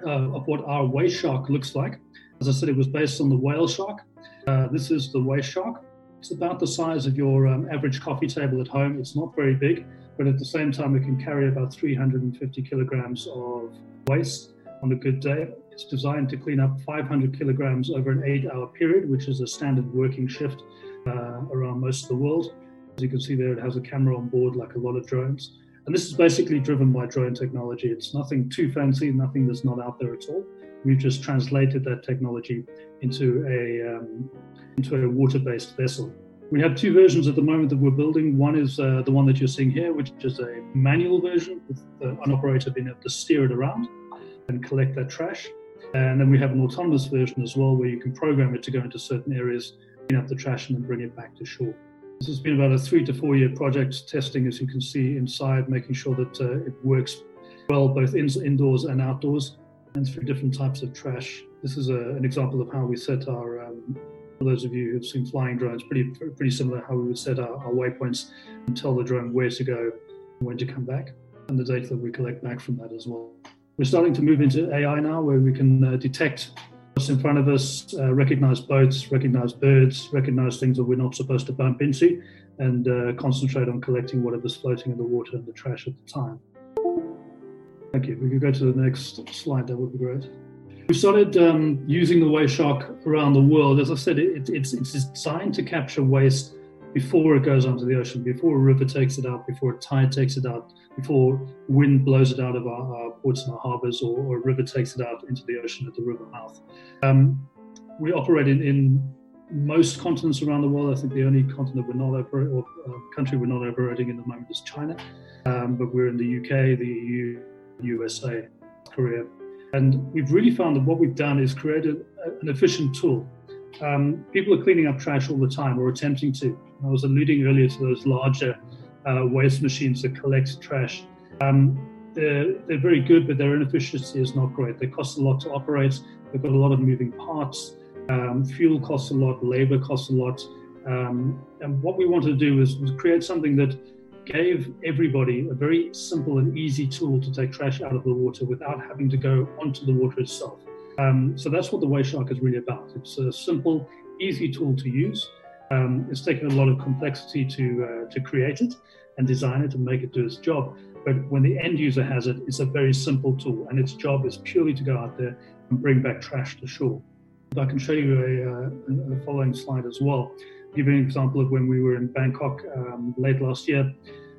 uh, of what our whale shark looks like. As I said, it was based on the whale shark. Uh, this is the whale shark. It's about the size of your um, average coffee table at home. It's not very big, but at the same time, it can carry about 350 kilograms of waste on a good day. It's designed to clean up 500 kilograms over an eight hour period, which is a standard working shift uh, around most of the world. As you can see there, it has a camera on board like a lot of drones. And this is basically driven by drone technology. It's nothing too fancy, nothing that's not out there at all. We've just translated that technology into a um, into a water-based vessel. We have two versions at the moment that we're building. One is uh, the one that you're seeing here, which is a manual version with the operator being able to steer it around and collect that trash. And then we have an autonomous version as well, where you can program it to go into certain areas, clean up the trash, and then bring it back to shore. This has been about a three to four year project, testing, as you can see, inside, making sure that uh, it works well both in, indoors and outdoors, and through different types of trash. This is a, an example of how we set our um, for those of you who've seen flying drones, pretty pretty similar how we would set our, our waypoints and tell the drone where to go when to come back, and the data that we collect back from that as well. We're starting to move into AI now, where we can uh, detect what's in front of us, uh, recognize boats, recognize birds, recognize things that we're not supposed to bump into, and uh, concentrate on collecting whatever's floating in the water and the trash at the time. Thank you. We could go to the next slide. That would be great. We started um, using the whale shark around the world. As I said, it, it's, it's designed to capture waste before it goes onto the ocean, before a river takes it out, before a tide takes it out, before wind blows it out of our, our ports and our harbors, or, or, a river takes it out into the ocean at the river mouth. Um, we operate in, in, most continents around the world. I think the only continent we're not operating, or uh, country we're not operating in the moment is China, um, but we're in the UK, the EU, USA, Korea, and we've really found that what we've done is created an efficient tool. Um, people are cleaning up trash all the time or attempting to. I was alluding earlier to those larger uh, waste machines that collect trash. Um, they're, they're very good, but their inefficiency is not great. They cost a lot to operate. They've got a lot of moving parts. Um, fuel costs a lot. Labor costs a lot. Um, and what we wanted to do was, was create something that gave everybody a very simple and easy tool to take trash out of the water without having to go onto the water itself. Um, so that's what the Whale Shark is really about. It's a simple, easy tool to use. Um, it's taken a lot of complexity to uh, to create it and design it and make it do its job. But when the end user has it, it's a very simple tool, and its job is purely to go out there and bring back trash to shore. I can show you a, uh, a following slide as well. I'll give you an example of when we were in Bangkok um, late last year.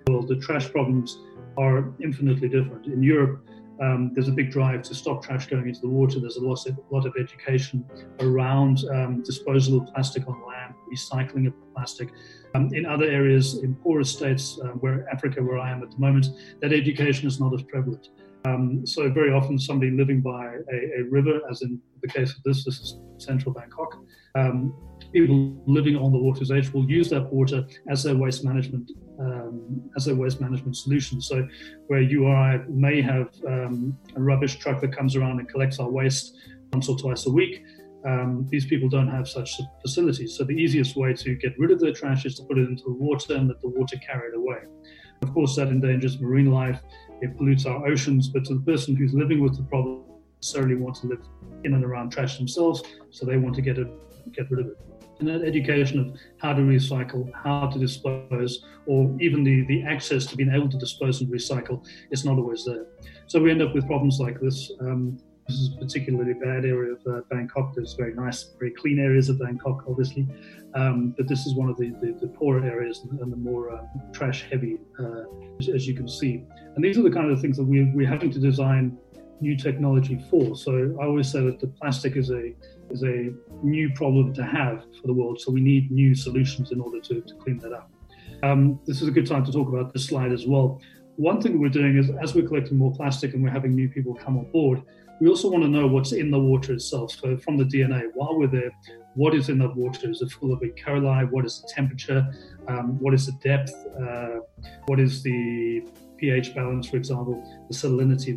Well, the trash problems are infinitely different. In Europe, um, there's a big drive to stop trash going into the water. There's a lot of, lot of education around um, disposal of plastic on land, recycling of plastic. Um, in other areas, in poorer states, uh, where Africa, where I am at the moment, that education is not as prevalent. Um, so very often, somebody living by a, a, river, as in the case of this, this is central Bangkok. Um, people living on the water's edge will use that water as their waste management um, as their waste management solution. So, where you or I may have um, a rubbish truck that comes around and collects our waste once or twice a week, um, these people don't have such facilities. So, the easiest way to get rid of their trash is to put it into the water and let the water carry it away. Of course, that endangers marine life, it pollutes our oceans, but to the person who's living with the problem, necessarily want to live in and around trash themselves, so they want to get it, get rid of it and that education of how to recycle, how to dispose, or even the, the access to being able to dispose and recycle is not always there. So we end up with problems like this. Um, this is a particularly bad area of uh, Bangkok. There's very nice, very clean areas of Bangkok, obviously, um, but this is one of the, the, the poorer areas and, the more um, trash heavy, uh, as, you can see. And these are the kind of things that we, we're having to design new technology for. So I always say that the plastic is a is a new problem to have for the world. So we need new solutions in order to, to clean that up. Um, this is a good time to talk about this slide as well. One thing we're doing is as we're collecting more plastic and we're having new people come on board, we also want to know what's in the water itself. So from the DNA, while we're there, what is in the water? Is it full of E. coli? What is the temperature? Um, what is the depth? Uh, what is the pH balance, for example, the salinity?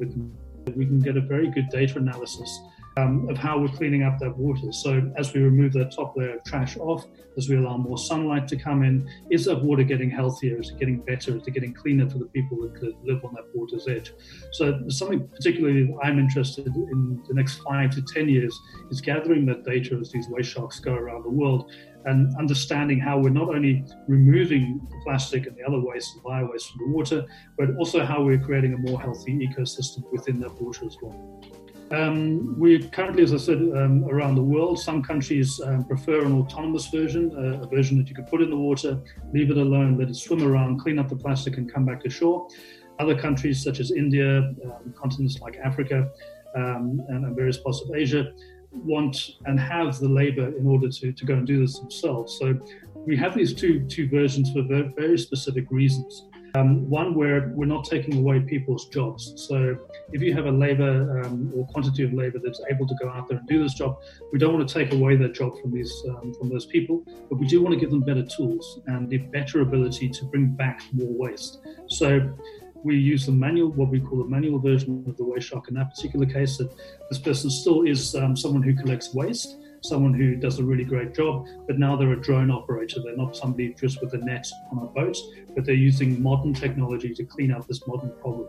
We can get a very good data analysis um, of how we're cleaning up that water. So as we remove the top layer of trash off, as we allow more sunlight to come in, is that water getting healthier? Is it getting better? Is it getting cleaner for the people that live on that water's edge? So something particularly I'm interested in the next five to 10 years is gathering that data as these waste sharks go around the world and understanding how we're not only removing the plastic and the other waste and bio waste from the water, but also how we're creating a more healthy ecosystem within that water as well. Um, we currently, as I said, um, around the world, some countries um, prefer an autonomous version, uh, a version that you can put in the water, leave it alone, let it swim around, clean up the plastic, and come back to shore. Other countries, such as India, um, continents like Africa, um, and various parts of Asia, want and have the labor in order to, to go and do this themselves. So we have these two two versions for very, very specific reasons. Um, one where we're not taking away people's jobs. So if you have a labor um, or quantity of labor that's able to go out there and do this job, we don't want to take away that job from these um, from those people, but we do want to give them better tools and the better ability to bring back more waste. So we use the manual, what we call the manual version of the waste shark in that particular case. That this person still is um, someone who collects waste someone who does a really great job, but now they're a drone operator. They're not somebody just with a net on a boat, but they're using modern technology to clean up this modern problem.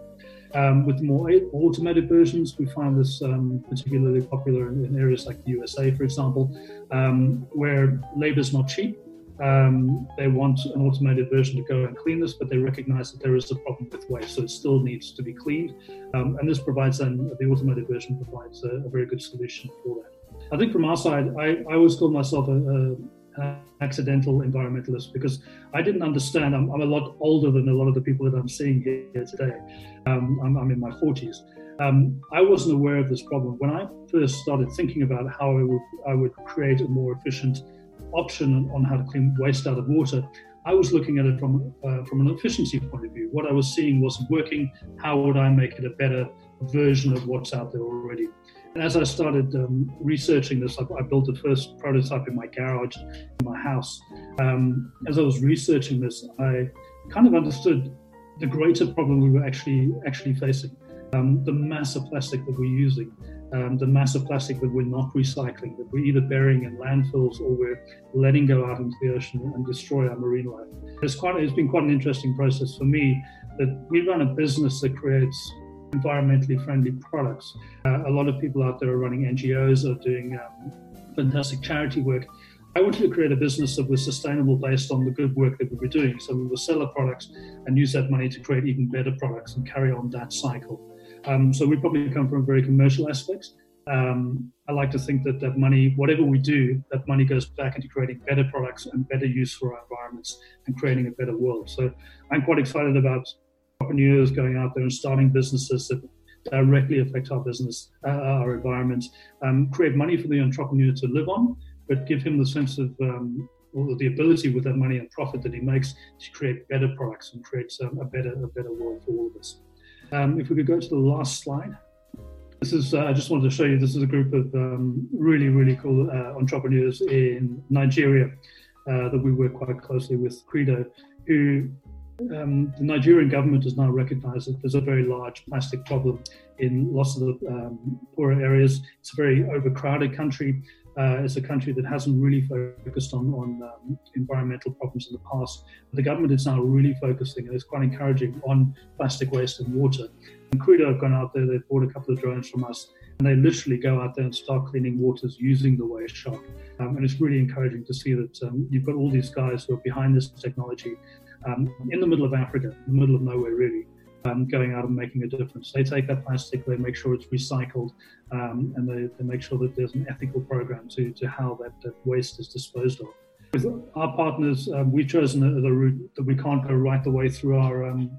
Um, with more automated versions, we find this um, particularly popular in, in, areas like the USA, for example, um, where labor is not cheap. Um, they want an automated version to go and clean this, but they recognize that there is a problem with waste, so it still needs to be cleaned. Um, and this provides then the automated version provides a, a very good solution for that. I think from our side, I, I always call myself a, a, an accidental environmentalist because I didn't understand. I'm, I'm, a lot older than a lot of the people that I'm seeing here today. Um, I'm, I'm, in my 40s. Um, I wasn't aware of this problem. When I first started thinking about how I would, I would create a more efficient option on how to clean waste out of water, I was looking at it from uh, from an efficiency point of view. What I was seeing wasn't working. How would I make it a better version of what's out there already? As I started um, researching this, I, I, built the first prototype in my garage, in my house. Um, as I was researching this, I kind of understood the greater problem we were actually actually facing. Um, the mass of plastic that we're using, um, the mass of plastic that we're not recycling, that we're either burying in landfills or we're letting go out into the ocean and destroy our marine life. It's quite it's been quite an interesting process for me that we run a business that creates environmentally friendly products. Uh, a lot of people out there are running NGOs or doing um, fantastic charity work. I wanted to create a business that was sustainable based on the good work that we were doing. So we will sell our products and use that money to create even better products and carry on that cycle. Um, so we probably come from very commercial aspects. Um, I like to think that that money, whatever we do, that money goes back into creating better products and better use for our environments and creating a better world. So I'm quite excited about entrepreneurs going out there and starting businesses that directly affect our business, uh, our environment, um, create money for the entrepreneur to live on, but give him the sense of um, or the ability with that money and profit that he makes to create better products and create um, a better a better world for all of us. Um, if we could go to the last slide. This is, uh, I just wanted to show you, this is a group of um, really, really cool uh, entrepreneurs in Nigeria uh, that we work quite closely with, Credo, who um, the Nigerian government has now recognized that there's a very large plastic problem in lots of the um, poorer areas. It's a very overcrowded country. Uh, it's a country that hasn't really focused on, on um, environmental problems in the past. But the government is now really focusing, and it's quite encouraging, on plastic waste and water. And Credo have gone out there, they've bought a couple of drones from us, and they literally go out there and start cleaning waters using the waste shark. Um, and it's really encouraging to see that um, you've got all these guys who are behind this technology um, in the middle of Africa, in the middle of nowhere, really um, going out and making a difference. They take that plastic, they make sure it's recycled, um, and they, they, make sure that there's an ethical program to, to how that, that waste is disposed of. With our partners, um, we've chosen the, route that we can't go right the way through our um,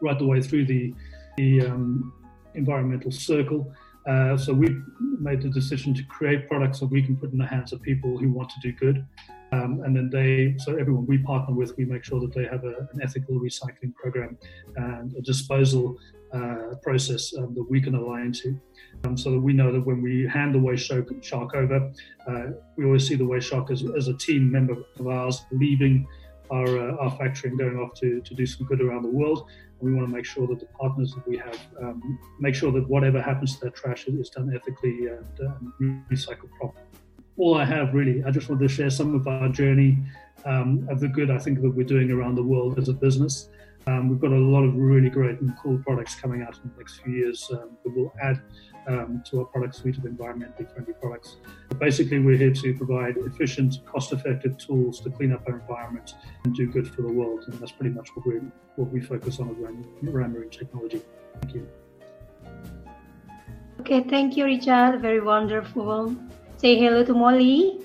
right the way through the, the um, environmental circle. Uh, so we made the decision to create products that we can put in the hands of people who want to do good. Um, and then they, so everyone we partner with, we make sure that they have a, an ethical recycling program and a disposal uh, process um, that we can align to. Um, so that we know that when we hand the waste shark over, uh, we always see the waste shark as, as a team member of ours leaving our, uh, our factory and going off to, to do some good around the world. And we want to make sure that the partners that we have um, make sure that whatever happens to that trash is done ethically and, uh, and recycled properly all I have really. I just wanted to share some of our journey um, of the good I think that we're doing around the world as a business. Um, we've got a lot of really great and cool products coming out in the next few years um, that will add um, to our product suite of environmentally friendly products. But basically, we're here to provide efficient, cost-effective tools to clean up our environment and do good for the world, and that's pretty much what we what we focus on around, around marine technology. Thank you.
Okay, thank you, Richard. Very wonderful say hello to Molly.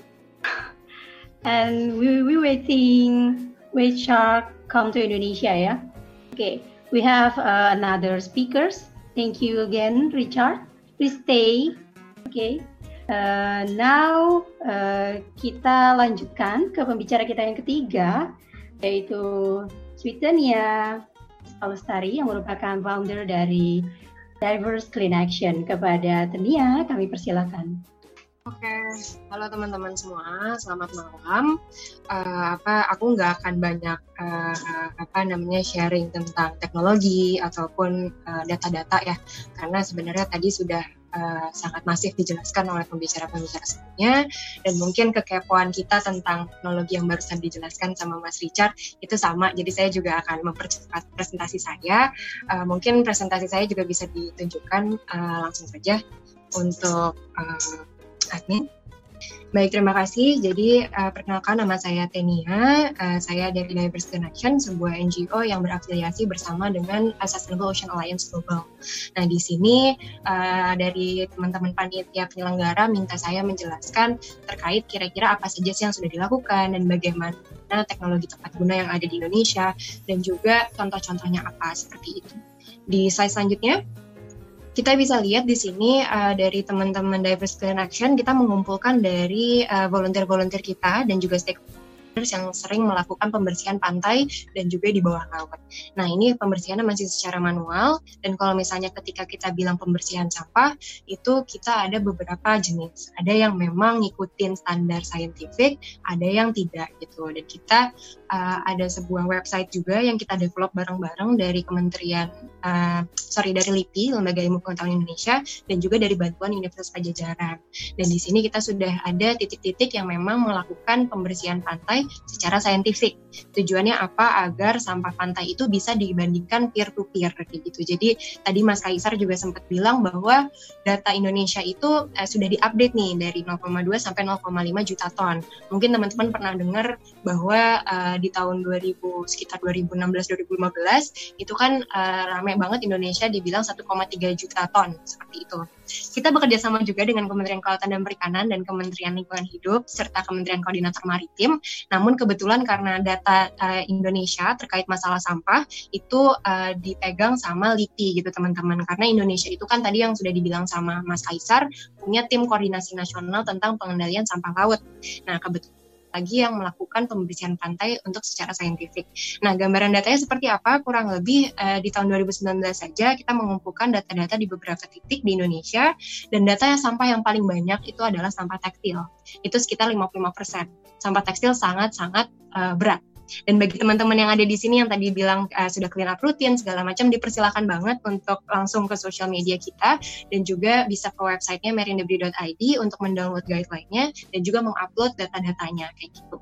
and we we waiting wait shark come to Indonesia ya. Okay, we have uh, another speakers. Thank you again, Richard. Please stay. Okay. Uh, now uh, kita lanjutkan ke pembicara kita yang ketiga yaitu Sweetenia Alustari yang merupakan founder dari Diverse Clean Action. Kepada Tenia kami persilakan.
Oke, halo teman-teman semua, selamat malam. Uh, apa, aku nggak akan banyak uh, apa namanya sharing tentang teknologi ataupun uh, data-data ya, karena sebenarnya tadi sudah uh, sangat masif dijelaskan oleh pembicara-pembicara sebelumnya, dan mungkin kekepoan kita tentang teknologi yang barusan dijelaskan sama Mas Richard itu sama. Jadi saya juga akan mempercepat presentasi saya. Uh, mungkin presentasi saya juga bisa ditunjukkan uh, langsung saja untuk uh, admin. Baik, terima kasih. Jadi, uh, perkenalkan nama saya Tenia. Uh, saya dari Diverse Connection, sebuah NGO yang berafiliasi bersama dengan Sustainable Ocean Alliance Global. Nah, di sini uh, dari teman-teman panitia penyelenggara minta saya menjelaskan terkait kira-kira apa saja sih yang sudah dilakukan dan bagaimana teknologi tepat guna yang ada di Indonesia dan juga contoh-contohnya apa seperti itu. Di slide selanjutnya, kita bisa lihat di sini uh, dari teman-teman Diverse Clean Action kita mengumpulkan dari uh, volunteer-volunteer kita dan juga stakeholder yang sering melakukan pembersihan pantai dan juga di bawah laut. Nah ini pembersihannya masih secara manual dan kalau misalnya ketika kita bilang pembersihan sampah itu kita ada beberapa jenis. Ada yang memang ngikutin standar saintifik, ada yang tidak gitu. Dan kita uh, ada sebuah website juga yang kita develop bareng-bareng dari Kementerian, uh, sorry dari LIPI, Lembaga Ilmu Pengetahuan Indonesia, dan juga dari bantuan Universitas Pajajaran. Dan di sini kita sudah ada titik-titik yang memang melakukan pembersihan pantai secara saintifik. Tujuannya apa? Agar sampah pantai itu bisa dibandingkan peer to peer gitu. Jadi tadi Mas Kaisar juga sempat bilang bahwa data Indonesia itu eh, sudah diupdate nih dari 0,2 sampai 0,5 juta ton. Mungkin teman-teman pernah dengar bahwa uh, di tahun 2000 sekitar 2016 2015 itu kan uh, ramai banget Indonesia dibilang 1,3 juta ton seperti itu. Kita bekerja sama juga dengan Kementerian Kelautan dan Perikanan dan Kementerian Lingkungan Hidup serta Kementerian Koordinator Maritim. Namun kebetulan karena data uh, Indonesia terkait masalah sampah itu uh, dipegang sama LIPI gitu teman-teman. Karena Indonesia itu kan tadi yang sudah dibilang sama Mas Kaisar punya tim koordinasi nasional tentang pengendalian sampah laut. Nah kebetulan lagi yang melakukan pembersihan pantai untuk secara saintifik. Nah, gambaran datanya seperti apa? Kurang lebih uh, di tahun 2019 saja kita mengumpulkan data-data di beberapa titik di Indonesia dan data yang sampah yang paling banyak itu adalah sampah tekstil. Itu sekitar 55%. Sampah tekstil sangat-sangat uh, berat dan bagi teman-teman yang ada di sini yang tadi bilang uh, sudah clean up rutin segala macam dipersilakan banget untuk langsung ke sosial media kita dan juga bisa ke websitenya merindebri.id untuk mendownload guideline-nya dan juga mengupload data-datanya kayak gitu.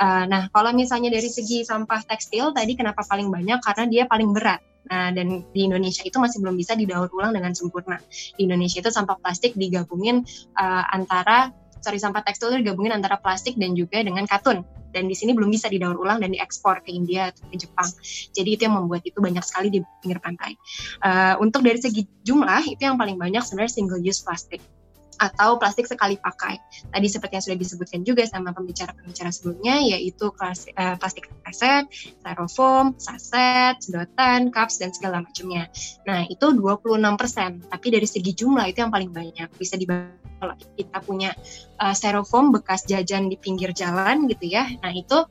Uh, nah kalau misalnya dari segi sampah tekstil tadi kenapa paling banyak karena dia paling berat. Nah, dan di Indonesia itu masih belum bisa didaur ulang dengan sempurna. Di Indonesia itu sampah plastik digabungin uh, antara sorry sampah tekstil itu digabungin antara plastik dan juga dengan katun dan di sini belum bisa didaur ulang dan diekspor ke India atau ke Jepang. Jadi itu yang membuat itu banyak sekali di pinggir pantai. Uh, untuk dari segi jumlah itu yang paling banyak sebenarnya single use plastik atau plastik sekali pakai. Tadi seperti yang sudah disebutkan juga sama pembicara-pembicara sebelumnya, yaitu uh, plastik reset, styrofoam, saset, sedotan, cups, dan segala macamnya. Nah, itu 26%, tapi dari segi jumlah itu yang paling banyak. Bisa dibagi kalau kita punya uh, styrofoam bekas jajan di pinggir jalan gitu ya, nah itu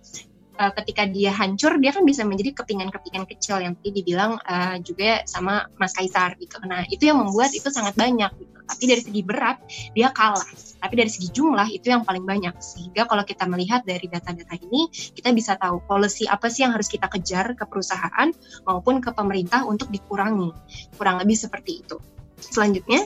uh, ketika dia hancur dia kan bisa menjadi kepingan-kepingan kecil yang tadi dibilang uh, juga sama Mas Kaisar gitu. Nah itu yang membuat itu sangat banyak. Gitu. Tapi dari segi berat dia kalah. Tapi dari segi jumlah itu yang paling banyak. Sehingga kalau kita melihat dari data-data ini kita bisa tahu policy apa sih yang harus kita kejar ke perusahaan maupun ke pemerintah untuk dikurangi. Kurang lebih seperti itu. Selanjutnya,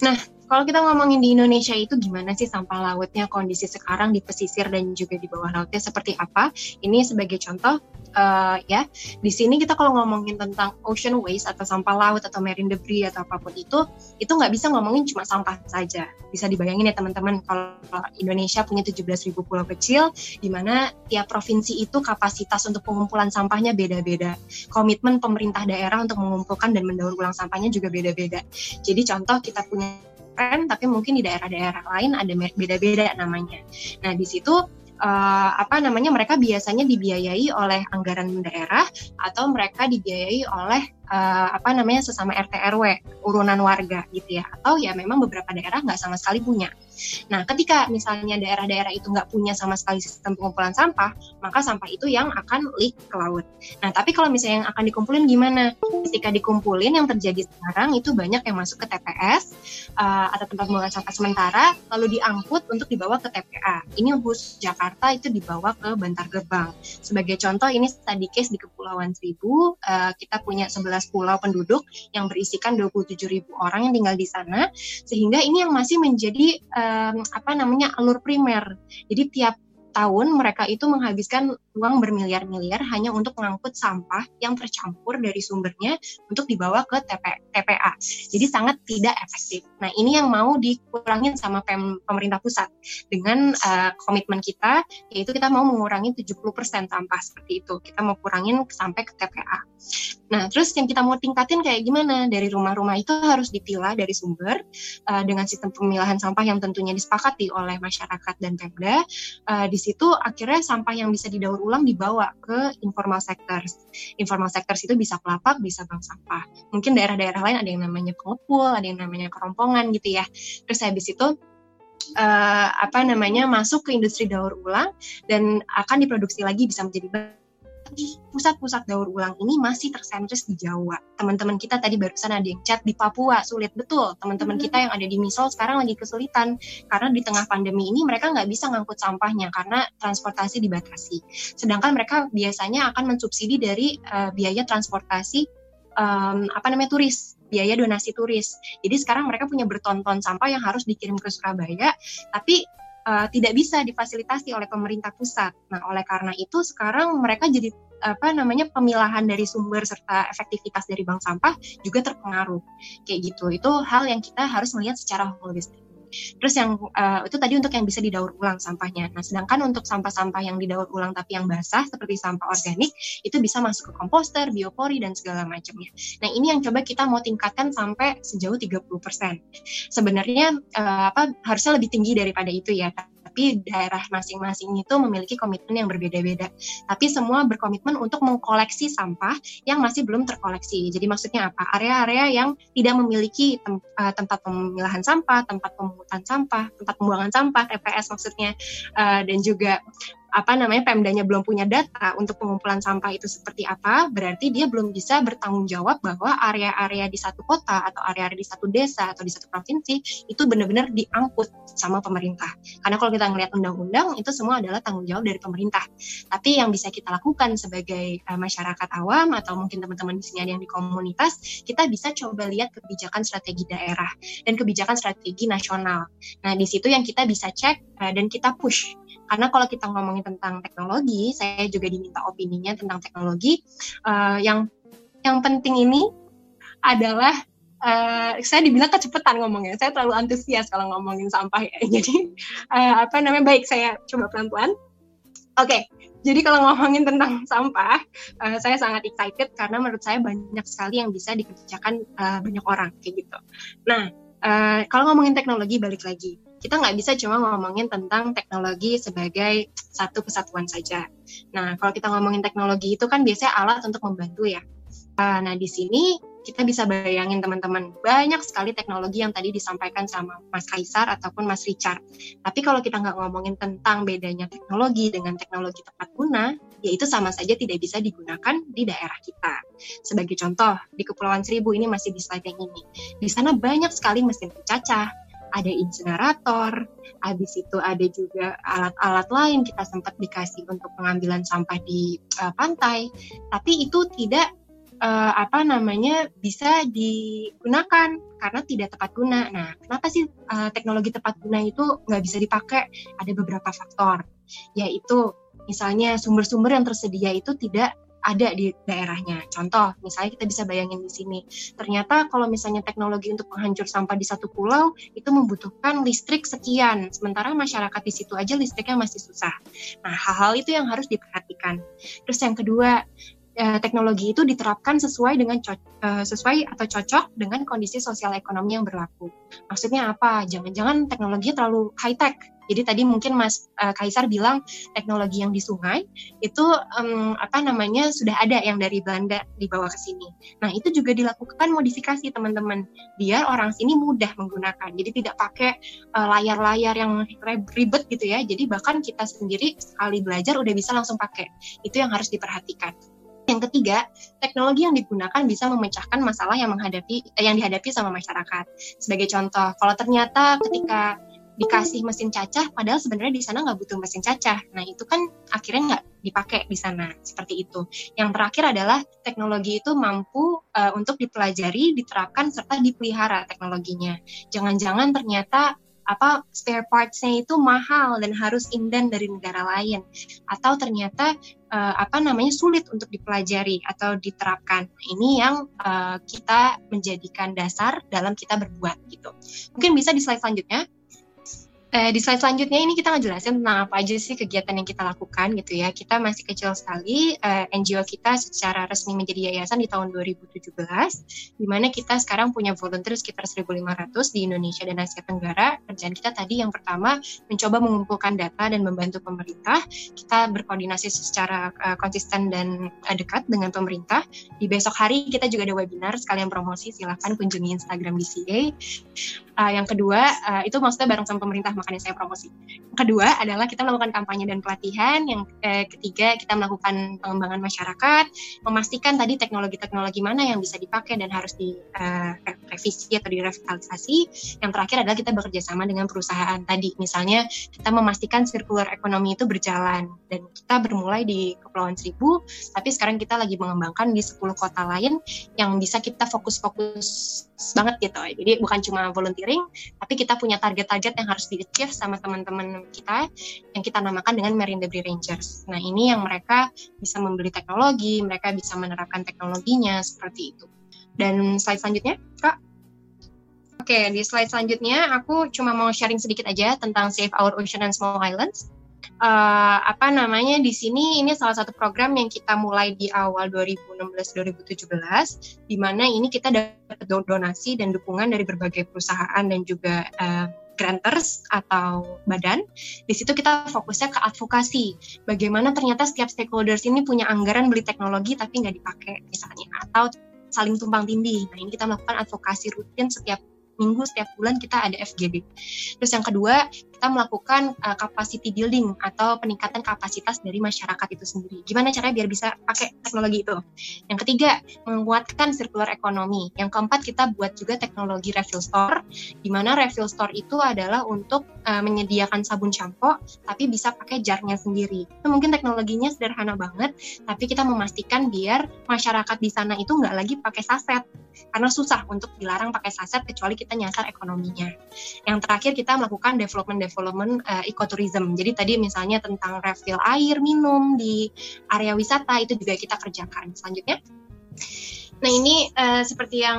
nah kalau kita ngomongin di Indonesia itu gimana sih sampah lautnya kondisi sekarang di pesisir dan juga di bawah lautnya seperti apa? Ini sebagai contoh uh, ya. Di sini kita kalau ngomongin tentang ocean waste atau sampah laut atau marine debris atau apa pun itu, itu nggak bisa ngomongin cuma sampah saja. Bisa dibayangin ya teman-teman kalau Indonesia punya 17.000 pulau kecil, di mana tiap provinsi itu kapasitas untuk pengumpulan sampahnya beda-beda. Komitmen pemerintah daerah untuk mengumpulkan dan mendaur ulang sampahnya juga beda-beda. Jadi contoh kita punya keren tapi mungkin di daerah-daerah lain ada beda-beda namanya. Nah, di situ uh, apa namanya mereka biasanya dibiayai oleh anggaran daerah atau mereka dibiayai oleh uh, apa namanya sesama RT RW urunan warga gitu ya atau ya memang beberapa daerah nggak sama sekali punya. Nah ketika misalnya daerah-daerah itu nggak punya sama sekali sistem pengumpulan sampah maka sampah itu yang akan leak ke laut. Nah tapi kalau misalnya yang akan dikumpulin gimana? Ketika dikumpulin yang terjadi sekarang itu banyak yang masuk ke TPS uh, atau tempat pembuangan sampah sementara lalu diangkut untuk dibawa ke TPA. Ini khusus Jakarta itu dibawa ke Bantar Gebang. Sebagai contoh ini tadi case di Kepulauan Seribu uh, kita punya 11 pulau penduduk yang berisikan 27 ribu orang yang tinggal di sana sehingga ini yang masih menjadi um, apa namanya alur primer jadi tiap tahun mereka itu menghabiskan uang bermiliar-miliar hanya untuk mengangkut sampah yang tercampur dari sumbernya untuk dibawa ke TP, TPA. Jadi sangat tidak efektif. Nah ini yang mau dikurangin sama pem, pemerintah pusat dengan uh, komitmen kita, yaitu kita mau mengurangi 70% sampah seperti itu. Kita mau kurangin sampai ke TPA. Nah terus yang kita mau tingkatin kayak gimana? Dari rumah-rumah itu harus dipilah dari sumber uh, dengan sistem pemilahan sampah yang tentunya disepakati oleh masyarakat dan Pemda. Uh, di situ akhirnya sampah yang bisa didaur ulang dibawa ke informal sectors. Informal sectors itu bisa kelapak, bisa bank sampah. Mungkin daerah-daerah lain ada yang namanya pengepul, ada yang namanya kerompongan gitu ya. Terus habis itu uh, apa namanya masuk ke industri daur ulang dan akan diproduksi lagi bisa menjadi pusat-pusat daur ulang ini masih tersentris di Jawa. Teman-teman kita tadi barusan ada yang chat di Papua, sulit betul. Teman-teman kita yang ada di Misol sekarang lagi kesulitan karena di tengah pandemi ini mereka nggak bisa ngangkut sampahnya karena transportasi dibatasi. Sedangkan mereka biasanya akan mensubsidi dari uh, biaya transportasi um, apa namanya turis biaya donasi turis. Jadi sekarang mereka punya bertonton sampah yang harus dikirim ke Surabaya, tapi uh, tidak bisa difasilitasi oleh pemerintah pusat. Nah, oleh karena itu sekarang mereka jadi apa namanya pemilahan dari sumber serta efektivitas dari bank sampah juga terpengaruh kayak gitu. Itu hal yang kita harus melihat secara holistik. Terus yang uh, itu tadi untuk yang bisa didaur ulang sampahnya. Nah, sedangkan untuk sampah-sampah yang didaur ulang tapi yang basah seperti sampah organik itu bisa masuk ke komposter, biopori dan segala macamnya. Nah, ini yang coba kita mau tingkatkan sampai sejauh 30%. Sebenarnya uh, apa harusnya lebih tinggi daripada itu ya tapi daerah masing-masing itu memiliki komitmen yang berbeda-beda. Tapi semua berkomitmen untuk mengkoleksi sampah yang masih belum terkoleksi. Jadi maksudnya apa? Area-area yang tidak memiliki tem uh, tempat pemilahan sampah, tempat pemungutan sampah, tempat pembuangan sampah, TPS maksudnya, uh, dan juga apa namanya Pemdanya belum punya data untuk pengumpulan sampah itu seperti apa, berarti dia belum bisa bertanggung jawab bahwa area-area di satu kota atau area-area di satu desa atau di satu provinsi itu benar-benar diangkut sama pemerintah. Karena kalau kita melihat undang-undang itu semua adalah tanggung jawab dari pemerintah. Tapi yang bisa kita lakukan sebagai uh, masyarakat awam atau mungkin teman-teman di sini ada yang di komunitas, kita bisa coba lihat kebijakan strategi daerah dan kebijakan strategi nasional. Nah, di situ yang kita bisa cek uh, dan kita push karena kalau kita ngomongin tentang teknologi, saya juga diminta opininya tentang teknologi. Uh, yang yang penting ini adalah uh, saya dibilang kecepatan ngomongnya. Saya terlalu antusias kalau ngomongin sampah ya. [laughs] Jadi uh, apa namanya baik saya coba pelan-pelan. Oke, okay. jadi kalau ngomongin tentang sampah, uh, saya sangat excited karena menurut saya banyak sekali yang bisa dikerjakan uh, banyak orang kayak gitu. Nah, uh, kalau ngomongin teknologi balik lagi, kita nggak bisa cuma ngomongin tentang teknologi sebagai satu kesatuan saja. Nah, kalau kita ngomongin teknologi itu kan biasanya alat untuk membantu ya. Ah, nah, di sini kita bisa bayangin teman-teman banyak sekali teknologi yang tadi disampaikan sama Mas Kaisar ataupun Mas Richard. Tapi kalau kita nggak ngomongin tentang bedanya teknologi dengan teknologi tepat guna, ya itu sama saja tidak bisa digunakan di daerah kita. Sebagai contoh, di Kepulauan Seribu ini masih di slide yang ini. Di sana banyak sekali mesin pencacah, ada insinerator, habis itu ada juga alat-alat lain kita sempat dikasih untuk pengambilan sampah di uh, pantai, tapi itu tidak uh, apa namanya bisa digunakan karena tidak tepat guna. Nah, kenapa sih uh, teknologi tepat guna itu nggak bisa dipakai? Ada beberapa faktor, yaitu misalnya sumber-sumber yang tersedia itu tidak ada di daerahnya. Contoh, misalnya kita bisa bayangin di sini. Ternyata kalau misalnya teknologi untuk penghancur sampah di satu pulau itu membutuhkan listrik sekian, sementara masyarakat di situ aja listriknya masih susah. Nah, hal-hal itu yang harus diperhatikan. Terus yang kedua, eh, teknologi itu diterapkan sesuai dengan eh, sesuai atau cocok dengan kondisi sosial ekonomi yang berlaku. Maksudnya apa? Jangan-jangan teknologi terlalu high tech jadi tadi mungkin Mas uh, Kaisar bilang teknologi yang di sungai itu um, apa namanya sudah ada yang dari Belanda dibawa ke sini. Nah itu juga dilakukan modifikasi teman-teman biar orang sini mudah menggunakan. Jadi tidak pakai layar-layar yang ribet gitu ya. Jadi bahkan kita sendiri sekali belajar udah bisa langsung pakai. Itu yang harus diperhatikan. Yang ketiga, teknologi yang digunakan bisa memecahkan masalah yang menghadapi yang dihadapi sama masyarakat. Sebagai contoh, kalau ternyata ketika dikasih mesin cacah padahal sebenarnya di sana nggak butuh mesin cacah. Nah itu kan akhirnya nggak dipakai di sana seperti itu. Yang terakhir adalah teknologi itu mampu uh, untuk dipelajari diterapkan serta dipelihara teknologinya. Jangan-jangan ternyata apa spare parts-nya itu mahal dan harus inden dari negara lain. Atau ternyata uh, apa namanya sulit untuk dipelajari atau diterapkan. Ini yang uh, kita menjadikan dasar dalam kita berbuat gitu. Mungkin bisa di slide selanjutnya. Eh, di slide selanjutnya ini kita ngejelasin tentang apa aja sih kegiatan yang kita lakukan gitu ya. Kita masih kecil sekali, eh, NGO kita secara resmi menjadi yayasan di tahun 2017, di mana kita sekarang punya volunteer sekitar 1.500 di Indonesia dan Asia Tenggara. Kerjaan kita tadi yang pertama mencoba mengumpulkan data dan membantu pemerintah. Kita berkoordinasi secara uh, konsisten dan uh, dekat dengan pemerintah. Di besok hari kita juga ada webinar sekalian promosi, silahkan kunjungi Instagram DCA. Uh, yang kedua, uh, itu maksudnya bareng sama pemerintah makanya saya promosi. Yang kedua adalah kita melakukan kampanye dan pelatihan. Yang eh, ketiga kita melakukan pengembangan masyarakat, memastikan tadi teknologi-teknologi mana yang bisa dipakai dan harus direvisi eh, atau direvitalisasi. Yang terakhir adalah kita bekerja sama dengan perusahaan tadi. Misalnya kita memastikan circular ekonomi itu berjalan dan kita bermulai di Kepulauan Seribu, tapi sekarang kita lagi mengembangkan di 10 kota lain yang bisa kita fokus-fokus banget gitu. Jadi bukan cuma volunteering, tapi kita punya target-target yang harus di aktif sama teman-teman kita yang kita namakan dengan Marine Debris Rangers. Nah ini yang mereka bisa membeli teknologi, mereka bisa menerapkan teknologinya seperti itu. Dan slide selanjutnya, Kak. Oke, di slide selanjutnya aku cuma mau sharing sedikit aja tentang Save Our Ocean and Small Islands uh, apa namanya di sini ini salah satu program yang kita mulai di awal 2016-2017 di mana ini kita dapat donasi dan dukungan dari berbagai perusahaan dan juga uh, granters atau badan. Di situ kita fokusnya ke advokasi. Bagaimana ternyata setiap stakeholders ini punya anggaran beli teknologi tapi nggak dipakai misalnya atau saling tumpang tindih. Nah ini kita melakukan advokasi rutin setiap minggu setiap bulan kita ada FGD. Terus yang kedua kita melakukan uh, capacity building atau peningkatan kapasitas dari masyarakat itu sendiri. Gimana caranya biar bisa pakai teknologi itu? Yang ketiga menguatkan circular ekonomi. Yang keempat kita buat juga teknologi refill store, di mana refill store itu adalah untuk uh, menyediakan sabun shampoo tapi bisa pakai jarnya sendiri. Itu mungkin teknologinya sederhana banget, tapi kita memastikan biar masyarakat di sana itu nggak lagi pakai saset karena susah untuk dilarang pakai saset kecuali kita nyasar ekonominya. Yang terakhir kita melakukan development-development uh, ecotourism. Jadi tadi misalnya tentang refill air minum di area wisata itu juga kita kerjakan. Selanjutnya Nah ini uh, seperti yang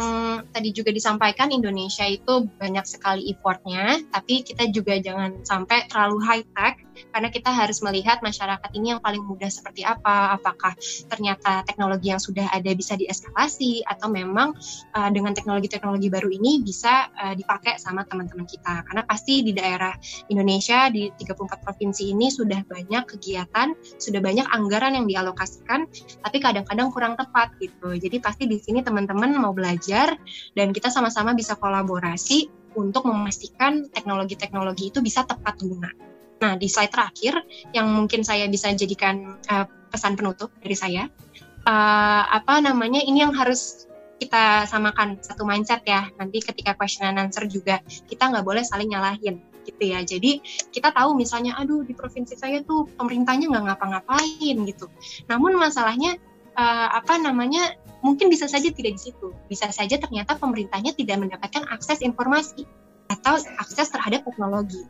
tadi juga disampaikan Indonesia itu banyak sekali effortnya, tapi kita juga jangan sampai terlalu high tech karena kita harus melihat masyarakat ini yang paling mudah seperti apa, apakah ternyata teknologi yang sudah ada bisa dieskalasi atau memang uh, dengan teknologi-teknologi baru ini bisa uh, dipakai sama teman-teman kita. Karena pasti di daerah Indonesia di 34 provinsi ini sudah banyak kegiatan, sudah banyak anggaran yang dialokasikan, tapi kadang-kadang kurang tepat gitu. Jadi pasti di sini teman-teman mau belajar dan kita sama-sama bisa kolaborasi untuk memastikan teknologi-teknologi itu bisa tepat guna. Nah, di slide terakhir yang mungkin saya bisa jadikan uh, pesan penutup dari saya, uh, apa namanya ini yang harus kita samakan satu mindset ya. Nanti ketika question and answer juga kita nggak boleh saling nyalahin gitu ya. Jadi kita tahu misalnya, aduh di provinsi saya tuh pemerintahnya nggak ngapa-ngapain gitu. Namun masalahnya uh, apa namanya mungkin bisa saja tidak di situ. Bisa saja ternyata pemerintahnya tidak mendapatkan akses informasi atau akses terhadap teknologi.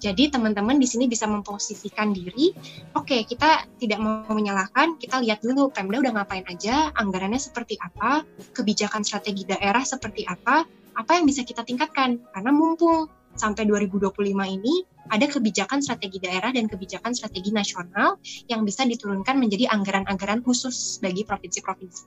Jadi teman-teman di sini bisa memposisikan diri, oke okay, kita tidak mau menyalahkan, kita lihat dulu Pemda udah ngapain aja, anggarannya seperti apa, kebijakan strategi daerah seperti apa, apa yang bisa kita tingkatkan. Karena mumpung sampai 2025 ini ada kebijakan strategi daerah dan kebijakan strategi nasional yang bisa diturunkan menjadi anggaran-anggaran khusus bagi provinsi-provinsi.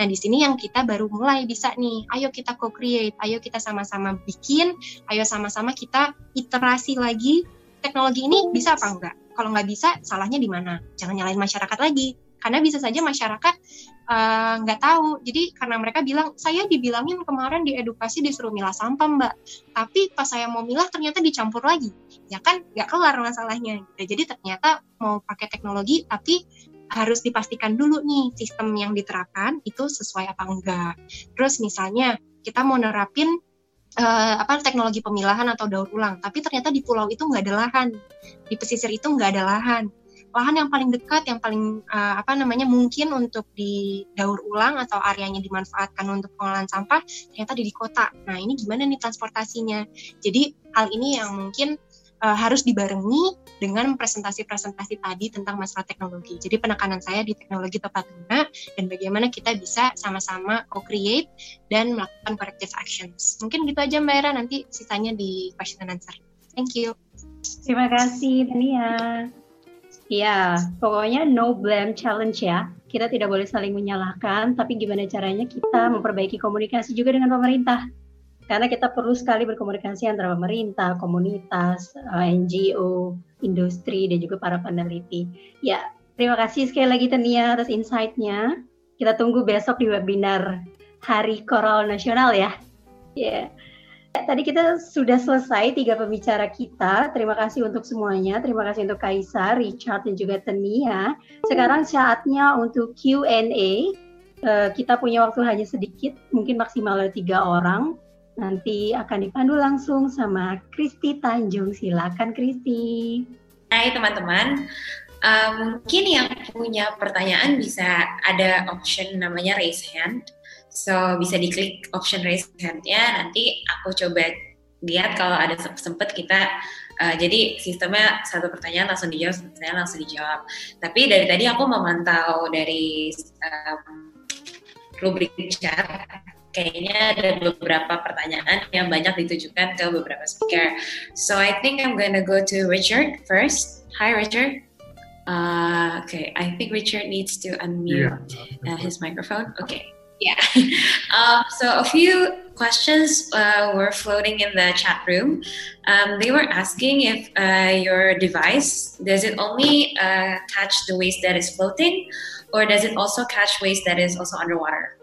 Nah, di sini yang kita baru mulai bisa nih, ayo kita co-create, ayo kita sama-sama bikin, ayo sama-sama kita iterasi lagi teknologi ini bisa apa enggak? Kalau nggak bisa, salahnya di mana? Jangan nyalain masyarakat lagi. Karena bisa saja masyarakat Eh, nggak uh, tahu. Jadi karena mereka bilang saya dibilangin kemarin di edukasi disuruh milah sampah mbak, tapi pas saya mau milah ternyata dicampur lagi, ya kan nggak kelar masalahnya. Gitu. Jadi ternyata mau pakai teknologi tapi harus dipastikan dulu nih sistem yang diterapkan itu sesuai apa enggak. Terus misalnya kita mau nerapin uh, apa teknologi pemilahan atau daur ulang, tapi ternyata di pulau itu nggak ada lahan, di pesisir itu nggak ada lahan lahan yang paling dekat yang paling uh, apa namanya mungkin untuk didaur ulang atau areanya dimanfaatkan untuk pengolahan sampah ternyata di kota. Nah, ini gimana nih transportasinya? Jadi hal ini yang mungkin uh, harus dibarengi dengan presentasi-presentasi tadi tentang masalah teknologi. Jadi penekanan saya di teknologi tepat guna dan bagaimana kita bisa sama-sama co-create dan melakukan corrective actions. Mungkin gitu aja Mbak Era, nanti sisanya di question and answer. Thank you.
Terima kasih Dania. Iya, pokoknya no blame challenge ya. Kita tidak boleh saling menyalahkan, tapi gimana caranya kita memperbaiki komunikasi juga dengan pemerintah. Karena kita perlu sekali berkomunikasi antara pemerintah, komunitas, eh, NGO, industri, dan juga para peneliti. Ya, terima kasih sekali lagi Tania atas insight-nya. Kita tunggu besok di webinar Hari Koral Nasional ya. Ya. Yeah. Tadi kita sudah selesai tiga pembicara kita. Terima kasih untuk semuanya. Terima kasih untuk Kaisar, Richard, dan juga Tenia. Sekarang saatnya untuk Q&A. Uh, kita punya waktu hanya sedikit, mungkin maksimal tiga orang. Nanti akan dipandu langsung sama Kristi Tanjung. Silakan Kristi.
Hai teman-teman, uh, mungkin yang punya pertanyaan bisa ada option namanya raise hand So bisa diklik option raise hand-nya, nanti aku coba lihat kalau ada sempat kita Uh, jadi sistemnya satu pertanyaan langsung dijawab, satu langsung dijawab. Tapi dari tadi aku memantau dari um, rubrik chat, kayaknya ada beberapa pertanyaan yang banyak ditujukan ke beberapa speaker. So I think I'm gonna go to Richard first. Hi Richard. Uh, okay, I think Richard needs to unmute yeah. uh, his microphone. Okay. Yeah. [laughs] um, so a few questions uh, were floating in the chat room. Um, they were asking if uh, your device does it only uh, catch the waste that is floating, or does it also catch waste that is also underwater?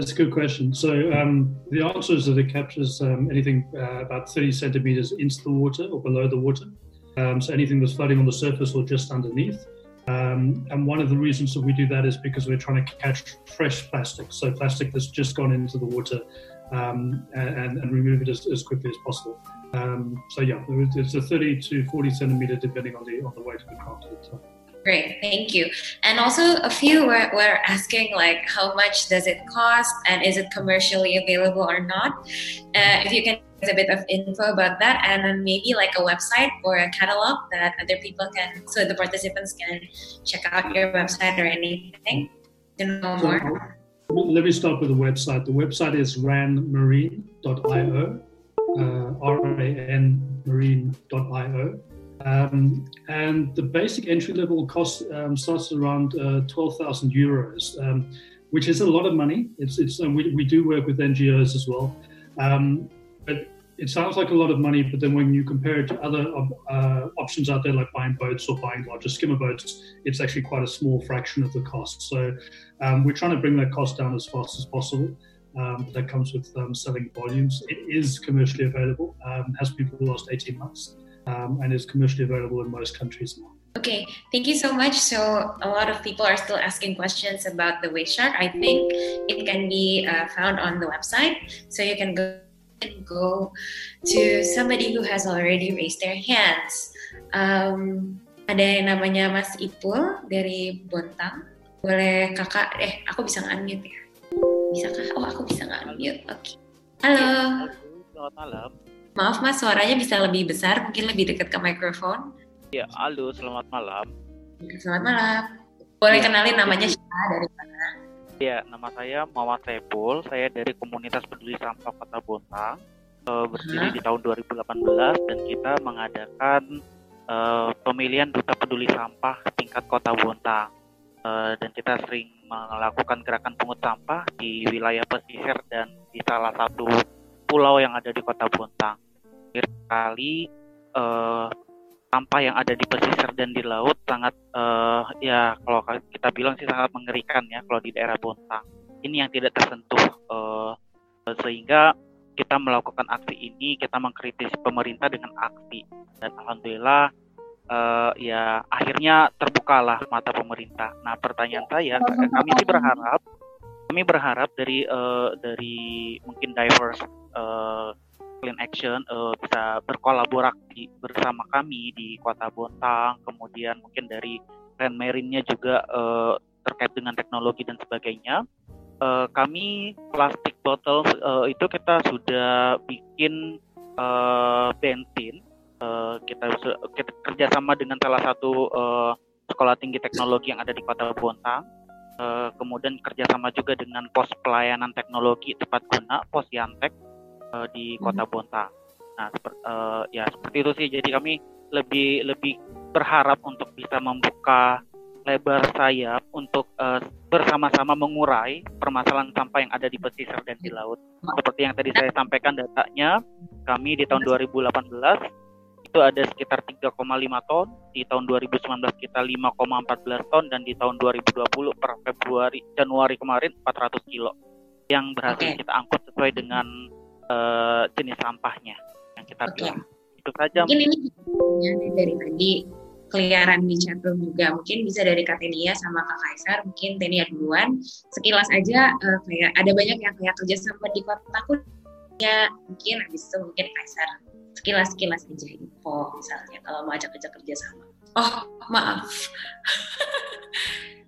That's a good question. So um, the answer is that it captures um, anything uh, about 30 centimeters into the water or below the water. Um, so anything that's floating on the surface or just underneath. Um, and one of the reasons that we do that is because we're trying to catch fresh plastic, so plastic that's just gone into the water, um, and, and, remove it as, as quickly as possible. Um, so yeah, it's a 30 to 40 centimeter depending on the on the weight of the craft at the time.
Great, thank you. And also, a few were, were asking like, how much does it cost, and is it commercially available or not? Uh, if you can give a bit of info about that and then maybe like a website or a catalog that other people can so the participants can check out your website or anything to know more
let me start with the website the website is ranmarine.io uh, r-a-n marine.io um, and the basic entry level cost um, starts around uh, 12,000 euros um, which is a lot of money it's, it's we, we do work with ngos as well um, but it sounds like a lot of money, but then when you compare it to other uh, options out there, like buying boats or buying larger skimmer boats, it's actually quite a small fraction of the cost. So um, we're trying to bring that cost down as fast as possible. Um, that comes with selling volumes. It is commercially available, has been for the last 18 months, um, and is commercially available in most countries now.
Okay, thank you so much. So a lot of people are still asking questions about the waste shark. I think it can be uh, found on the website, so you can go and go to somebody who has already raised their hands. Um, ada yang namanya Mas Ipul dari Bontang. Boleh kakak, eh aku bisa unmute ya? Bisa kah? Oh aku bisa unmute. Oke. Okay. Halo.
Selamat malam.
Maaf mas, suaranya bisa lebih besar, mungkin lebih dekat ke mikrofon.
Ya, halo, selamat malam.
Selamat malam. Boleh ya. kenalin namanya siapa dari mana?
Ya, nama saya Mawar Saiful. Saya dari komunitas peduli sampah Kota Bontang. Uh, berdiri di tahun 2018 dan kita mengadakan uh, pemilihan duta peduli sampah tingkat Kota Bontang. Uh, dan kita sering melakukan gerakan pungut sampah di wilayah pesisir dan di salah satu pulau yang ada di Kota Bontang. Kali uh, sampah yang ada di pesisir dan di laut sangat uh, ya kalau kita bilang sih sangat mengerikan ya kalau di daerah Bontang. Ini yang tidak tersentuh uh, sehingga kita melakukan aksi ini kita mengkritisi pemerintah dengan aksi dan alhamdulillah uh, ya akhirnya terbukalah mata pemerintah. Nah pertanyaan saya kami sih berharap kami berharap dari uh, dari mungkin diverse uh, Clean Action uh, bisa berkolaborasi bersama kami di Kota Bontang, kemudian mungkin dari Grand Marine-nya juga uh, terkait dengan teknologi dan sebagainya. Uh, kami plastik botol uh, itu kita sudah bikin uh, bensin. Uh, kita, kita kerjasama dengan salah satu uh, sekolah tinggi teknologi yang ada di Kota Bontang. Uh, kemudian kerjasama juga dengan pos pelayanan teknologi tepat guna, pos Yantek uh, di hmm. Kota Bontang. Nah, seperti, uh, eh, ya seperti itu sih. Jadi kami lebih lebih berharap untuk bisa membuka lebar sayap untuk uh, bersama-sama mengurai permasalahan sampah yang ada di pesisir dan di laut. Seperti yang tadi saya sampaikan datanya, kami di tahun 2018 itu ada sekitar 3,5 ton, di tahun 2019 kita 5,14 ton dan di tahun 2020 per Februari Januari kemarin 400 kilo yang berhasil okay. kita angkut sesuai dengan uh, jenis sampahnya yang kita okay. bilang. Itu saja.
Mungkin ini dari tadi keliaran di chatroom juga mungkin bisa dari Kak Tenia sama Kak Kaisar mungkin Tenia duluan sekilas aja uh, kayak ada banyak yang kayak kerja sama di kota aku ya mungkin habis itu mungkin Kaisar sekilas sekilas aja info misalnya kalau mau ajak ajak kerja sama oh maaf [laughs]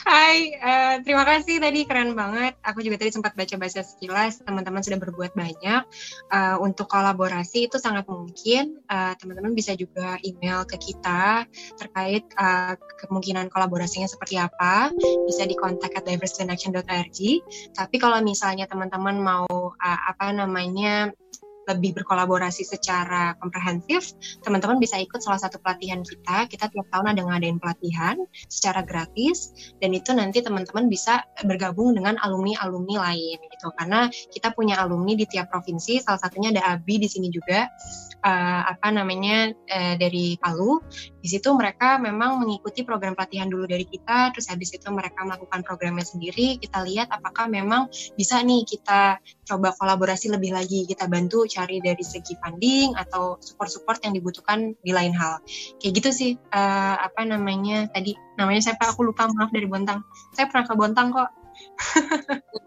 Hai, uh, terima kasih tadi keren banget. Aku juga tadi sempat baca bahasa sekilas. Teman-teman sudah berbuat banyak uh, untuk kolaborasi itu sangat mungkin. teman teman-teman bisa juga email ke kita terkait uh, kemungkinan kolaborasinya seperti apa. Bisa dikontak at diversityinaction.org. Tapi kalau misalnya teman-teman mau uh, apa namanya lebih berkolaborasi secara komprehensif, teman-teman bisa ikut salah satu pelatihan kita. Kita tiap tahun ada ngadain pelatihan secara gratis dan itu nanti teman-teman bisa bergabung dengan alumni-alumni lain gitu. Karena kita punya alumni di tiap provinsi, salah satunya ada Abi di sini juga uh, apa namanya uh, dari Palu. Di situ mereka memang mengikuti program pelatihan dulu dari kita, terus habis itu mereka melakukan programnya sendiri. Kita lihat apakah memang bisa nih kita coba kolaborasi lebih lagi, kita bantu cari dari segi funding atau support-support yang dibutuhkan di lain hal. Kayak gitu sih uh, apa namanya tadi namanya siapa aku lupa maaf dari Bontang. Saya pernah ke Bontang kok. [laughs]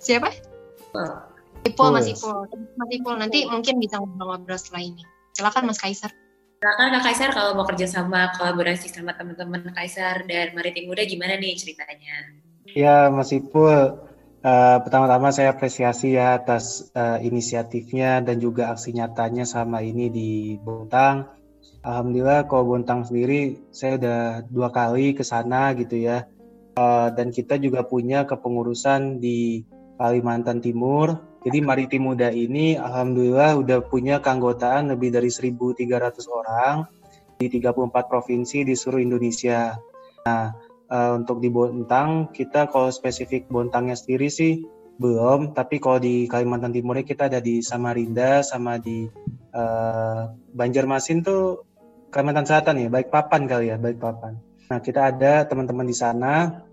Siapa? Ipul, Mas Ipul. Mas Ipul, nanti mungkin bisa ngobrol-ngobrol setelah ini. Silakan Mas Kaisar.
Silakan Kak Kaisar kalau mau kerja sama kolaborasi sama teman-teman Kaisar dan Maritim Muda gimana nih ceritanya?
Ya Mas Ipul, uh, pertama-tama saya apresiasi ya atas uh, inisiatifnya dan juga aksi nyatanya sama ini di Bontang. Alhamdulillah kalau Bontang sendiri saya udah dua kali ke sana gitu ya. Uh, dan kita juga punya kepengurusan di Kalimantan Timur jadi Maritim Muda ini alhamdulillah udah punya keanggotaan lebih dari 1.300 orang di 34 provinsi di seluruh Indonesia. Nah, uh, untuk di Bontang kita kalau spesifik Bontangnya sendiri sih belum, tapi kalau di Kalimantan Timur kita ada di Samarinda sama di uh, Banjarmasin tuh Kalimantan Selatan ya, baik papan kali ya, baik papan. Nah, kita ada teman-teman di sana.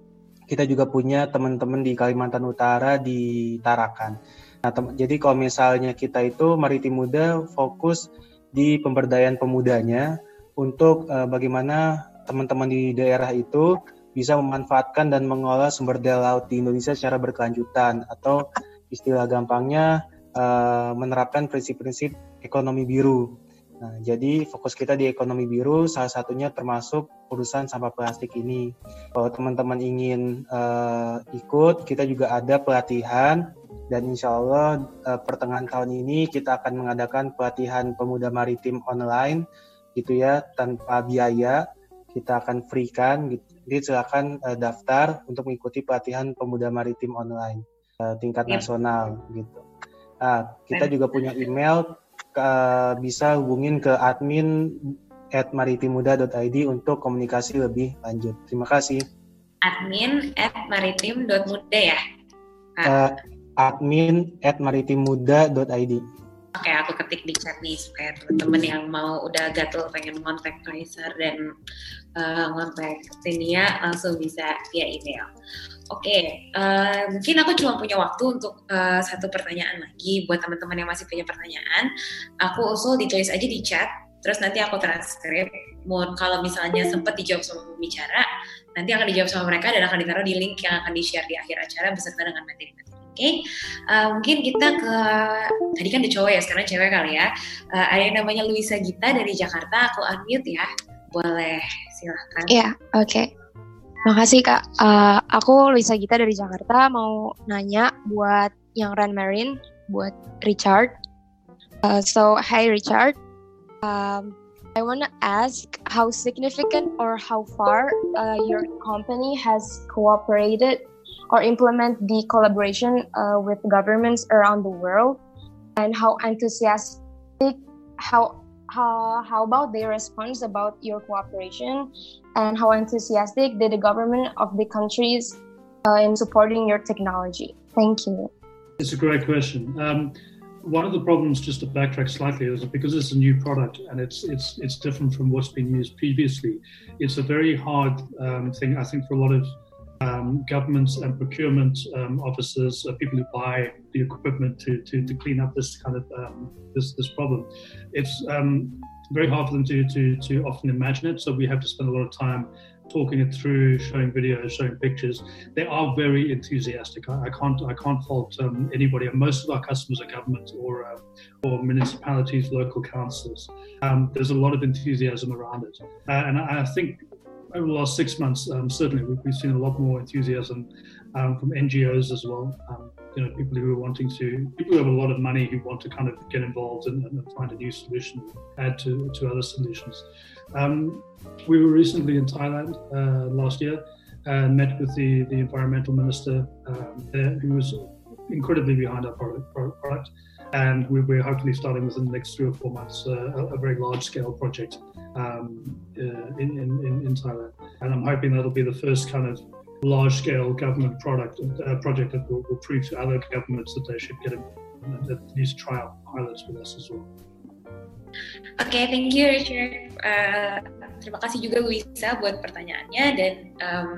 Kita juga punya teman-teman di Kalimantan Utara di Tarakan. Nah, jadi kalau misalnya kita itu Maritim Muda fokus di pemberdayaan pemudanya untuk uh, bagaimana teman-teman di daerah itu bisa memanfaatkan dan mengolah sumber daya laut di Indonesia secara berkelanjutan atau istilah gampangnya uh, menerapkan prinsip-prinsip ekonomi biru. Nah, jadi fokus kita di ekonomi biru salah satunya termasuk urusan sampah plastik ini. Kalau teman-teman ingin uh, ikut, kita juga ada pelatihan dan insya Allah uh, pertengahan tahun ini kita akan mengadakan pelatihan pemuda maritim online gitu ya tanpa biaya. Kita akan free kan gitu. jadi silakan uh, daftar untuk mengikuti pelatihan pemuda maritim online uh, tingkat ya. nasional gitu. Nah kita juga punya email uh, bisa hubungin ke admin at maritimuda.id untuk komunikasi lebih lanjut. Terima kasih.
Admin at maritim.muda ya?
Uh, admin at maritimuda.id.
Oke, aku ketik di chat nih supaya teman-teman yang mau udah gatel pengen kontak Kaiser dan uh, ngontak Tinia langsung bisa via email. Oke, uh, mungkin aku cuma punya waktu untuk uh, satu pertanyaan lagi buat teman-teman yang masih punya pertanyaan. Aku usul ditulis aja di chat, terus nanti aku transkrip. Mau kalau misalnya sempat dijawab sama pembicara, nanti akan dijawab sama mereka dan akan ditaruh di link yang akan di-share di akhir acara beserta dengan materi-materi okay? uh, eh, mungkin kita ke tadi kan ada cowok ya sekarang cewek kali ya uh, ada yang namanya Luisa Gita dari Jakarta aku unmute ya boleh silahkan
iya yeah, oke okay. Makasih Kak. Uh, aku Luisa Gita dari Jakarta mau nanya buat yang Run Marine, buat Richard. Uh, so, hi Richard. Um, I want to ask how significant or how far uh, your company has cooperated or implement the collaboration uh, with governments around the world. And how enthusiastic how how how about their response about your cooperation? And how enthusiastic did the government of the countries uh, in supporting your technology? Thank you.
It's a great question. Um, one of the problems, just to backtrack slightly, is because it's a new product and it's it's it's different from what's been used previously. It's a very hard um, thing, I think, for a lot of um, governments and procurement um, officers, uh, people who buy the equipment to, to, to clean up this kind of um, this this problem. It's um, very hard for them to, to to often imagine it, so we have to spend a lot of time talking it through, showing videos, showing pictures. They are very enthusiastic. I, I can't I can't fault um, anybody. Most of our customers are government or uh, or municipalities, local councils. Um, there's a lot of enthusiasm around it, uh, and I, I think over the last six months, um, certainly we've, seen a lot more enthusiasm um, from NGOs as well. Um, you know, people who are wanting to, people who have a lot of money who want to kind of get involved and, and find a new solution, add to, to other solutions. Um, we were recently in Thailand uh, last year and met with the, the environmental minister um, there, who was incredibly behind our product. product. And we, are hopefully starting within the next three or four months uh, a, a, very large scale project um, uh, in, in, in Thailand. And I'm hoping that'll be the first kind of large-scale government product uh, project that will, will, prove to other governments that they should get a, at least trial pilots with us as well.
Okay, thank you Richard. Uh, terima kasih juga Luisa buat pertanyaannya dan um,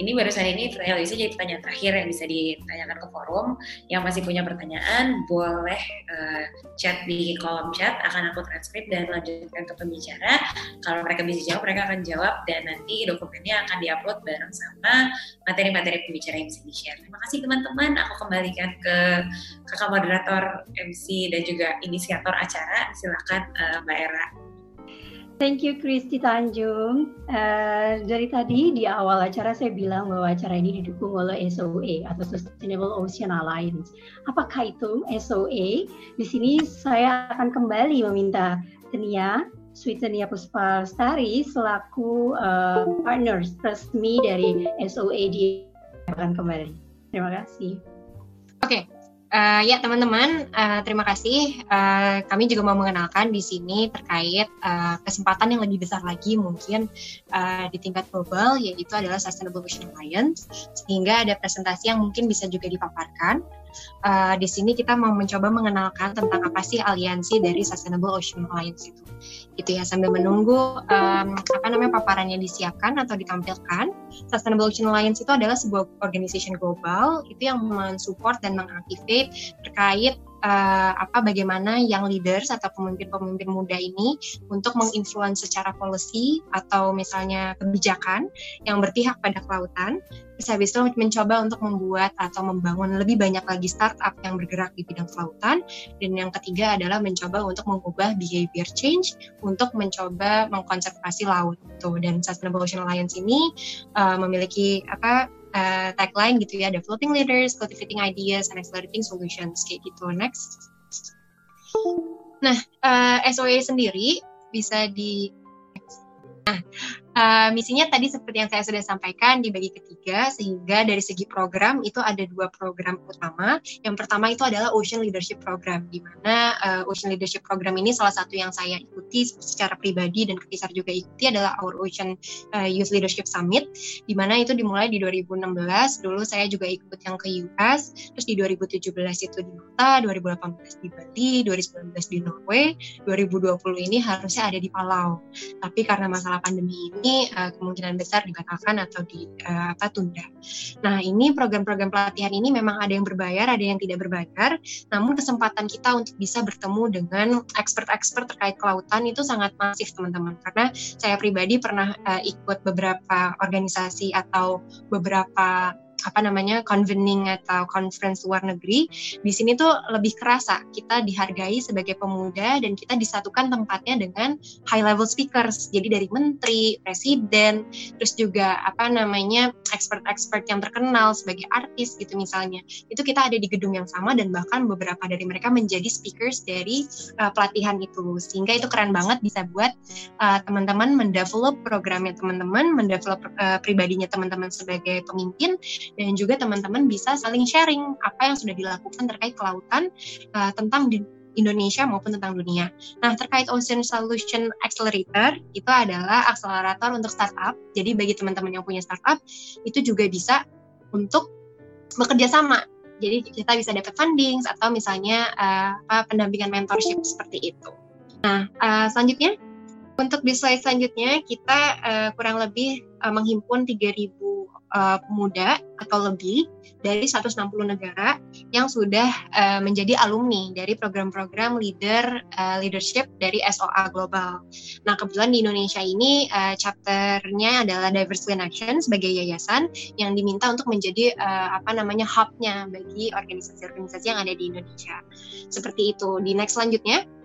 ini barusan ini pertanyaan Lisa jadi pertanyaan terakhir yang bisa ditanyakan ke forum. Yang masih punya pertanyaan boleh uh, chat di kolom chat, akan aku transkrip dan lanjutkan ke pembicara. Kalau mereka bisa jawab, mereka akan jawab dan nanti dokumennya akan diupload bareng sama materi-materi pembicara yang bisa di-share. Terima kasih teman-teman. Aku kembalikan ke kakak moderator MC dan juga inisiator acara. Silakan uh, Mbak Era.
Thank you Kristi Tanjung. Uh, dari tadi di awal acara saya bilang bahwa acara ini didukung oleh SOA atau Sustainable Ocean Alliance. Apakah itu SOA? Di sini saya akan kembali meminta Tania, Sweetenia Puspastari selaku uh, partners resmi dari SOA di akan kembali. Terima kasih.
Oke, okay. Uh, ya teman-teman, uh, terima kasih. Uh, kami juga mau mengenalkan di sini terkait uh, kesempatan yang lebih besar lagi mungkin uh, di tingkat global, yaitu adalah Sustainable Ocean Alliance. Sehingga ada presentasi yang mungkin bisa juga dipaparkan. Uh, di sini kita mau mencoba mengenalkan tentang apa sih aliansi dari Sustainable Ocean Alliance itu. Gitu ya, sambil menunggu um, apa namanya paparannya disiapkan atau ditampilkan. Sustainable Ocean Alliance itu adalah sebuah organisasi global itu yang mensupport dan mengaktifkan terkait uh, apa bagaimana yang leaders atau pemimpin-pemimpin muda ini untuk menginfluence secara policy atau misalnya kebijakan yang berpihak pada kelautan. Terus habis itu mencoba untuk membuat atau membangun lebih banyak lagi startup yang bergerak di bidang kelautan. Dan yang ketiga adalah mencoba untuk mengubah behavior change untuk mencoba mengkonservasi laut. Tuh. Dan Sustainable Ocean Alliance ini uh, memiliki apa uh, tagline gitu ya, developing leaders, cultivating ideas, and accelerating solutions kayak gitu. Next. Nah, uh, eh, SOE sendiri bisa di Nah, uh, misinya tadi seperti yang saya sudah sampaikan di bagi ketiga, sehingga dari segi program itu ada dua program utama. Yang pertama itu adalah Ocean Leadership Program, di mana uh, Ocean Leadership Program ini salah satu yang saya ikuti secara pribadi dan Ketisar juga ikuti adalah Our Ocean uh, Youth Leadership Summit, di mana itu dimulai di 2016. Dulu saya juga ikut yang ke US, terus di 2017 itu di Malta, 2018 di Bali, 2019 di Norway, 2020 ini harusnya ada di Palau. Tapi karena masalah pandemi ini uh, kemungkinan besar dibatalkan atau di uh, apa tunda. Nah, ini program-program pelatihan ini memang ada yang berbayar, ada yang tidak berbayar. Namun kesempatan kita untuk bisa bertemu dengan expert-expert terkait kelautan itu sangat masif, teman-teman. Karena saya pribadi pernah uh, ikut beberapa organisasi atau beberapa apa namanya convening atau conference luar negeri di sini tuh lebih kerasa kita dihargai sebagai pemuda dan kita disatukan tempatnya dengan high level speakers. Jadi dari menteri presiden terus juga apa namanya expert-expert yang terkenal sebagai artis gitu misalnya. Itu kita ada di gedung yang sama dan bahkan beberapa dari mereka menjadi speakers dari uh, pelatihan itu. Sehingga itu keren banget bisa buat uh, teman-teman mendevelop programnya teman-teman mendevelop uh, pribadinya teman-teman sebagai pemimpin dan juga teman-teman bisa saling sharing apa yang sudah dilakukan terkait kelautan uh, tentang di Indonesia maupun tentang dunia. Nah, terkait Ocean Solution Accelerator, itu adalah akselerator untuk startup. Jadi bagi teman-teman yang punya startup, itu juga bisa untuk bekerja sama. Jadi kita bisa dapat funding atau misalnya uh, pendampingan mentorship seperti itu. Nah, uh, selanjutnya untuk di slide selanjutnya kita uh, kurang lebih uh, menghimpun 3000 uh, pemuda atau lebih dari 160 negara yang sudah uh, menjadi alumni dari program-program leader uh, leadership dari SOA Global. Nah, kebetulan di Indonesia ini uh, chapternya adalah Diversity in Action sebagai yayasan yang diminta untuk menjadi uh, apa namanya hubnya bagi organisasi-organisasi yang ada di Indonesia. Seperti itu. Di next selanjutnya.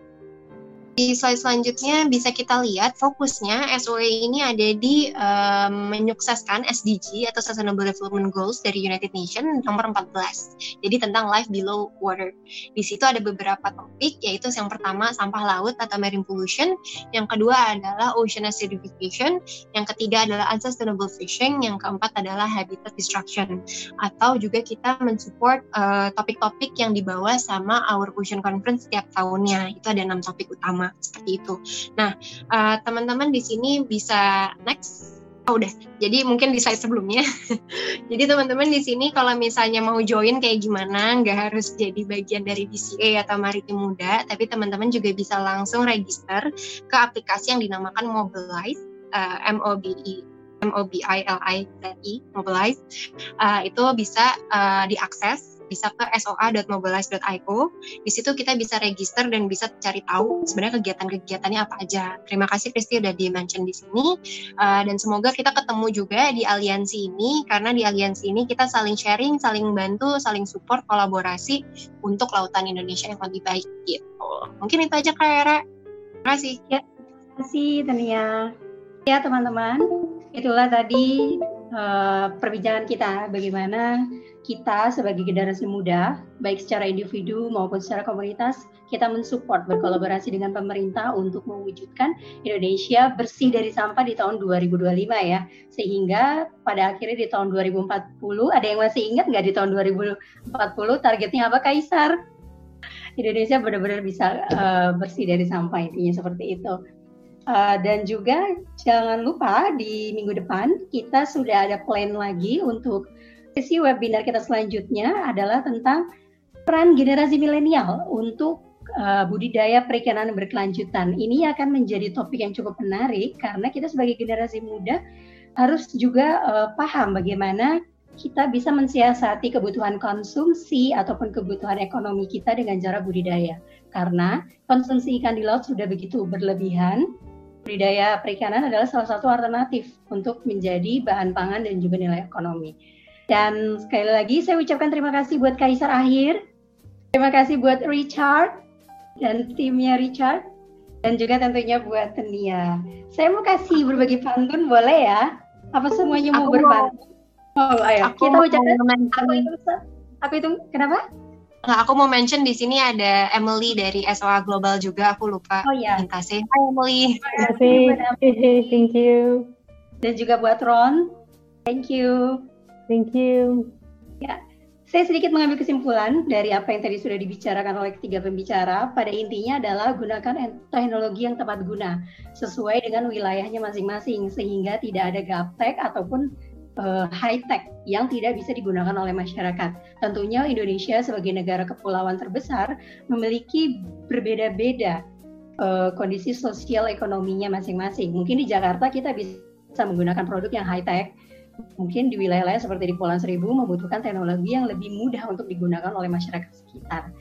Di slide selanjutnya bisa kita lihat fokusnya SOE ini ada di um, menyukseskan SDG atau Sustainable Development Goals dari United Nations nomor 14. Jadi tentang life below water. Di situ ada beberapa topik yaitu yang pertama sampah laut atau marine pollution, yang kedua adalah ocean acidification, yang ketiga adalah unsustainable fishing, yang keempat adalah habitat destruction. Atau juga kita mensupport uh, topik-topik yang dibawa sama Our Ocean Conference setiap tahunnya. Itu ada enam topik utama sama seperti itu. Nah, uh, teman-teman di sini bisa next. Oh, udah. Jadi mungkin di slide sebelumnya. [laughs] jadi teman-teman di sini kalau misalnya mau join kayak gimana, nggak harus jadi bagian dari DCA atau Maritim Muda, tapi teman-teman juga bisa langsung register ke aplikasi yang dinamakan Mobilize, uh, M O B I M O B I L I Z I Mobilize. Uh, itu bisa uh, diakses bisa ke soa.mobilize.io. Di situ kita bisa register dan bisa cari tahu sebenarnya kegiatan-kegiatannya apa aja. Terima kasih Kristi udah di-mention di sini. Uh, dan semoga kita ketemu juga di aliansi ini karena di aliansi ini kita saling sharing, saling bantu, saling support, kolaborasi untuk lautan Indonesia yang lebih baik gitu. Mungkin itu aja Kak Era. Terima kasih.
Ya, terima kasih Tania. Ya teman-teman, itulah tadi uh, perbincangan kita bagaimana kita sebagai generasi muda, baik secara individu maupun secara komunitas, kita mensupport berkolaborasi dengan pemerintah untuk mewujudkan Indonesia bersih dari sampah di tahun 2025 ya. Sehingga pada akhirnya di tahun 2040, ada yang masih ingat nggak di tahun 2040 targetnya apa Kaisar? Indonesia benar-benar bisa uh, bersih dari sampah intinya seperti itu. Uh, dan juga jangan lupa di minggu depan kita sudah ada plan lagi untuk Sesi webinar kita selanjutnya adalah tentang peran generasi milenial untuk uh, budidaya perikanan berkelanjutan. Ini akan menjadi topik yang cukup menarik karena kita sebagai generasi muda harus juga uh, paham bagaimana kita bisa mensiasati kebutuhan konsumsi ataupun kebutuhan ekonomi kita dengan cara budidaya. Karena konsumsi ikan di laut sudah begitu berlebihan, budidaya perikanan adalah salah satu alternatif untuk menjadi bahan pangan dan juga nilai ekonomi. Dan sekali lagi saya ucapkan terima kasih buat Kaisar Akhir, terima kasih buat Richard dan timnya Richard, dan juga tentunya buat Tenia. Saya mau kasih berbagi pantun boleh ya? Apa semuanya mau berbagi? Oh, ayo aku kita ucapkan. Aku itu, aku itu kenapa?
Nah, aku mau mention di sini ada Emily dari SOA Global juga. Aku lupa.
Oh iya.
Minta sih. Hai Emily.
Terima kasih. Thank you.
Dan juga buat Ron. Thank you.
Thank you.
Ya, saya sedikit mengambil kesimpulan dari apa yang tadi sudah dibicarakan oleh ketiga pembicara. Pada intinya adalah gunakan teknologi yang tepat guna sesuai dengan wilayahnya masing-masing sehingga tidak ada gaptek ataupun uh, high tech yang tidak bisa digunakan oleh masyarakat. Tentunya Indonesia sebagai negara kepulauan terbesar memiliki berbeda-beda uh, kondisi sosial ekonominya masing-masing. Mungkin di Jakarta kita bisa menggunakan produk yang high tech, mungkin di wilayah lain seperti di Pulau Seribu membutuhkan teknologi yang lebih mudah untuk digunakan oleh masyarakat sekitar.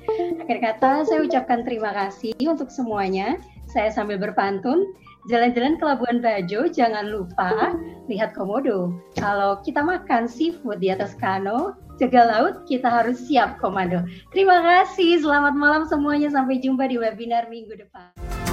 Akhir kata, saya ucapkan terima kasih untuk semuanya. Saya sambil berpantun, jalan-jalan ke Labuan Bajo, jangan lupa lihat komodo. Kalau kita makan seafood di atas kano, jaga laut, kita harus siap komando. Terima kasih, selamat malam semuanya. Sampai jumpa di webinar minggu depan.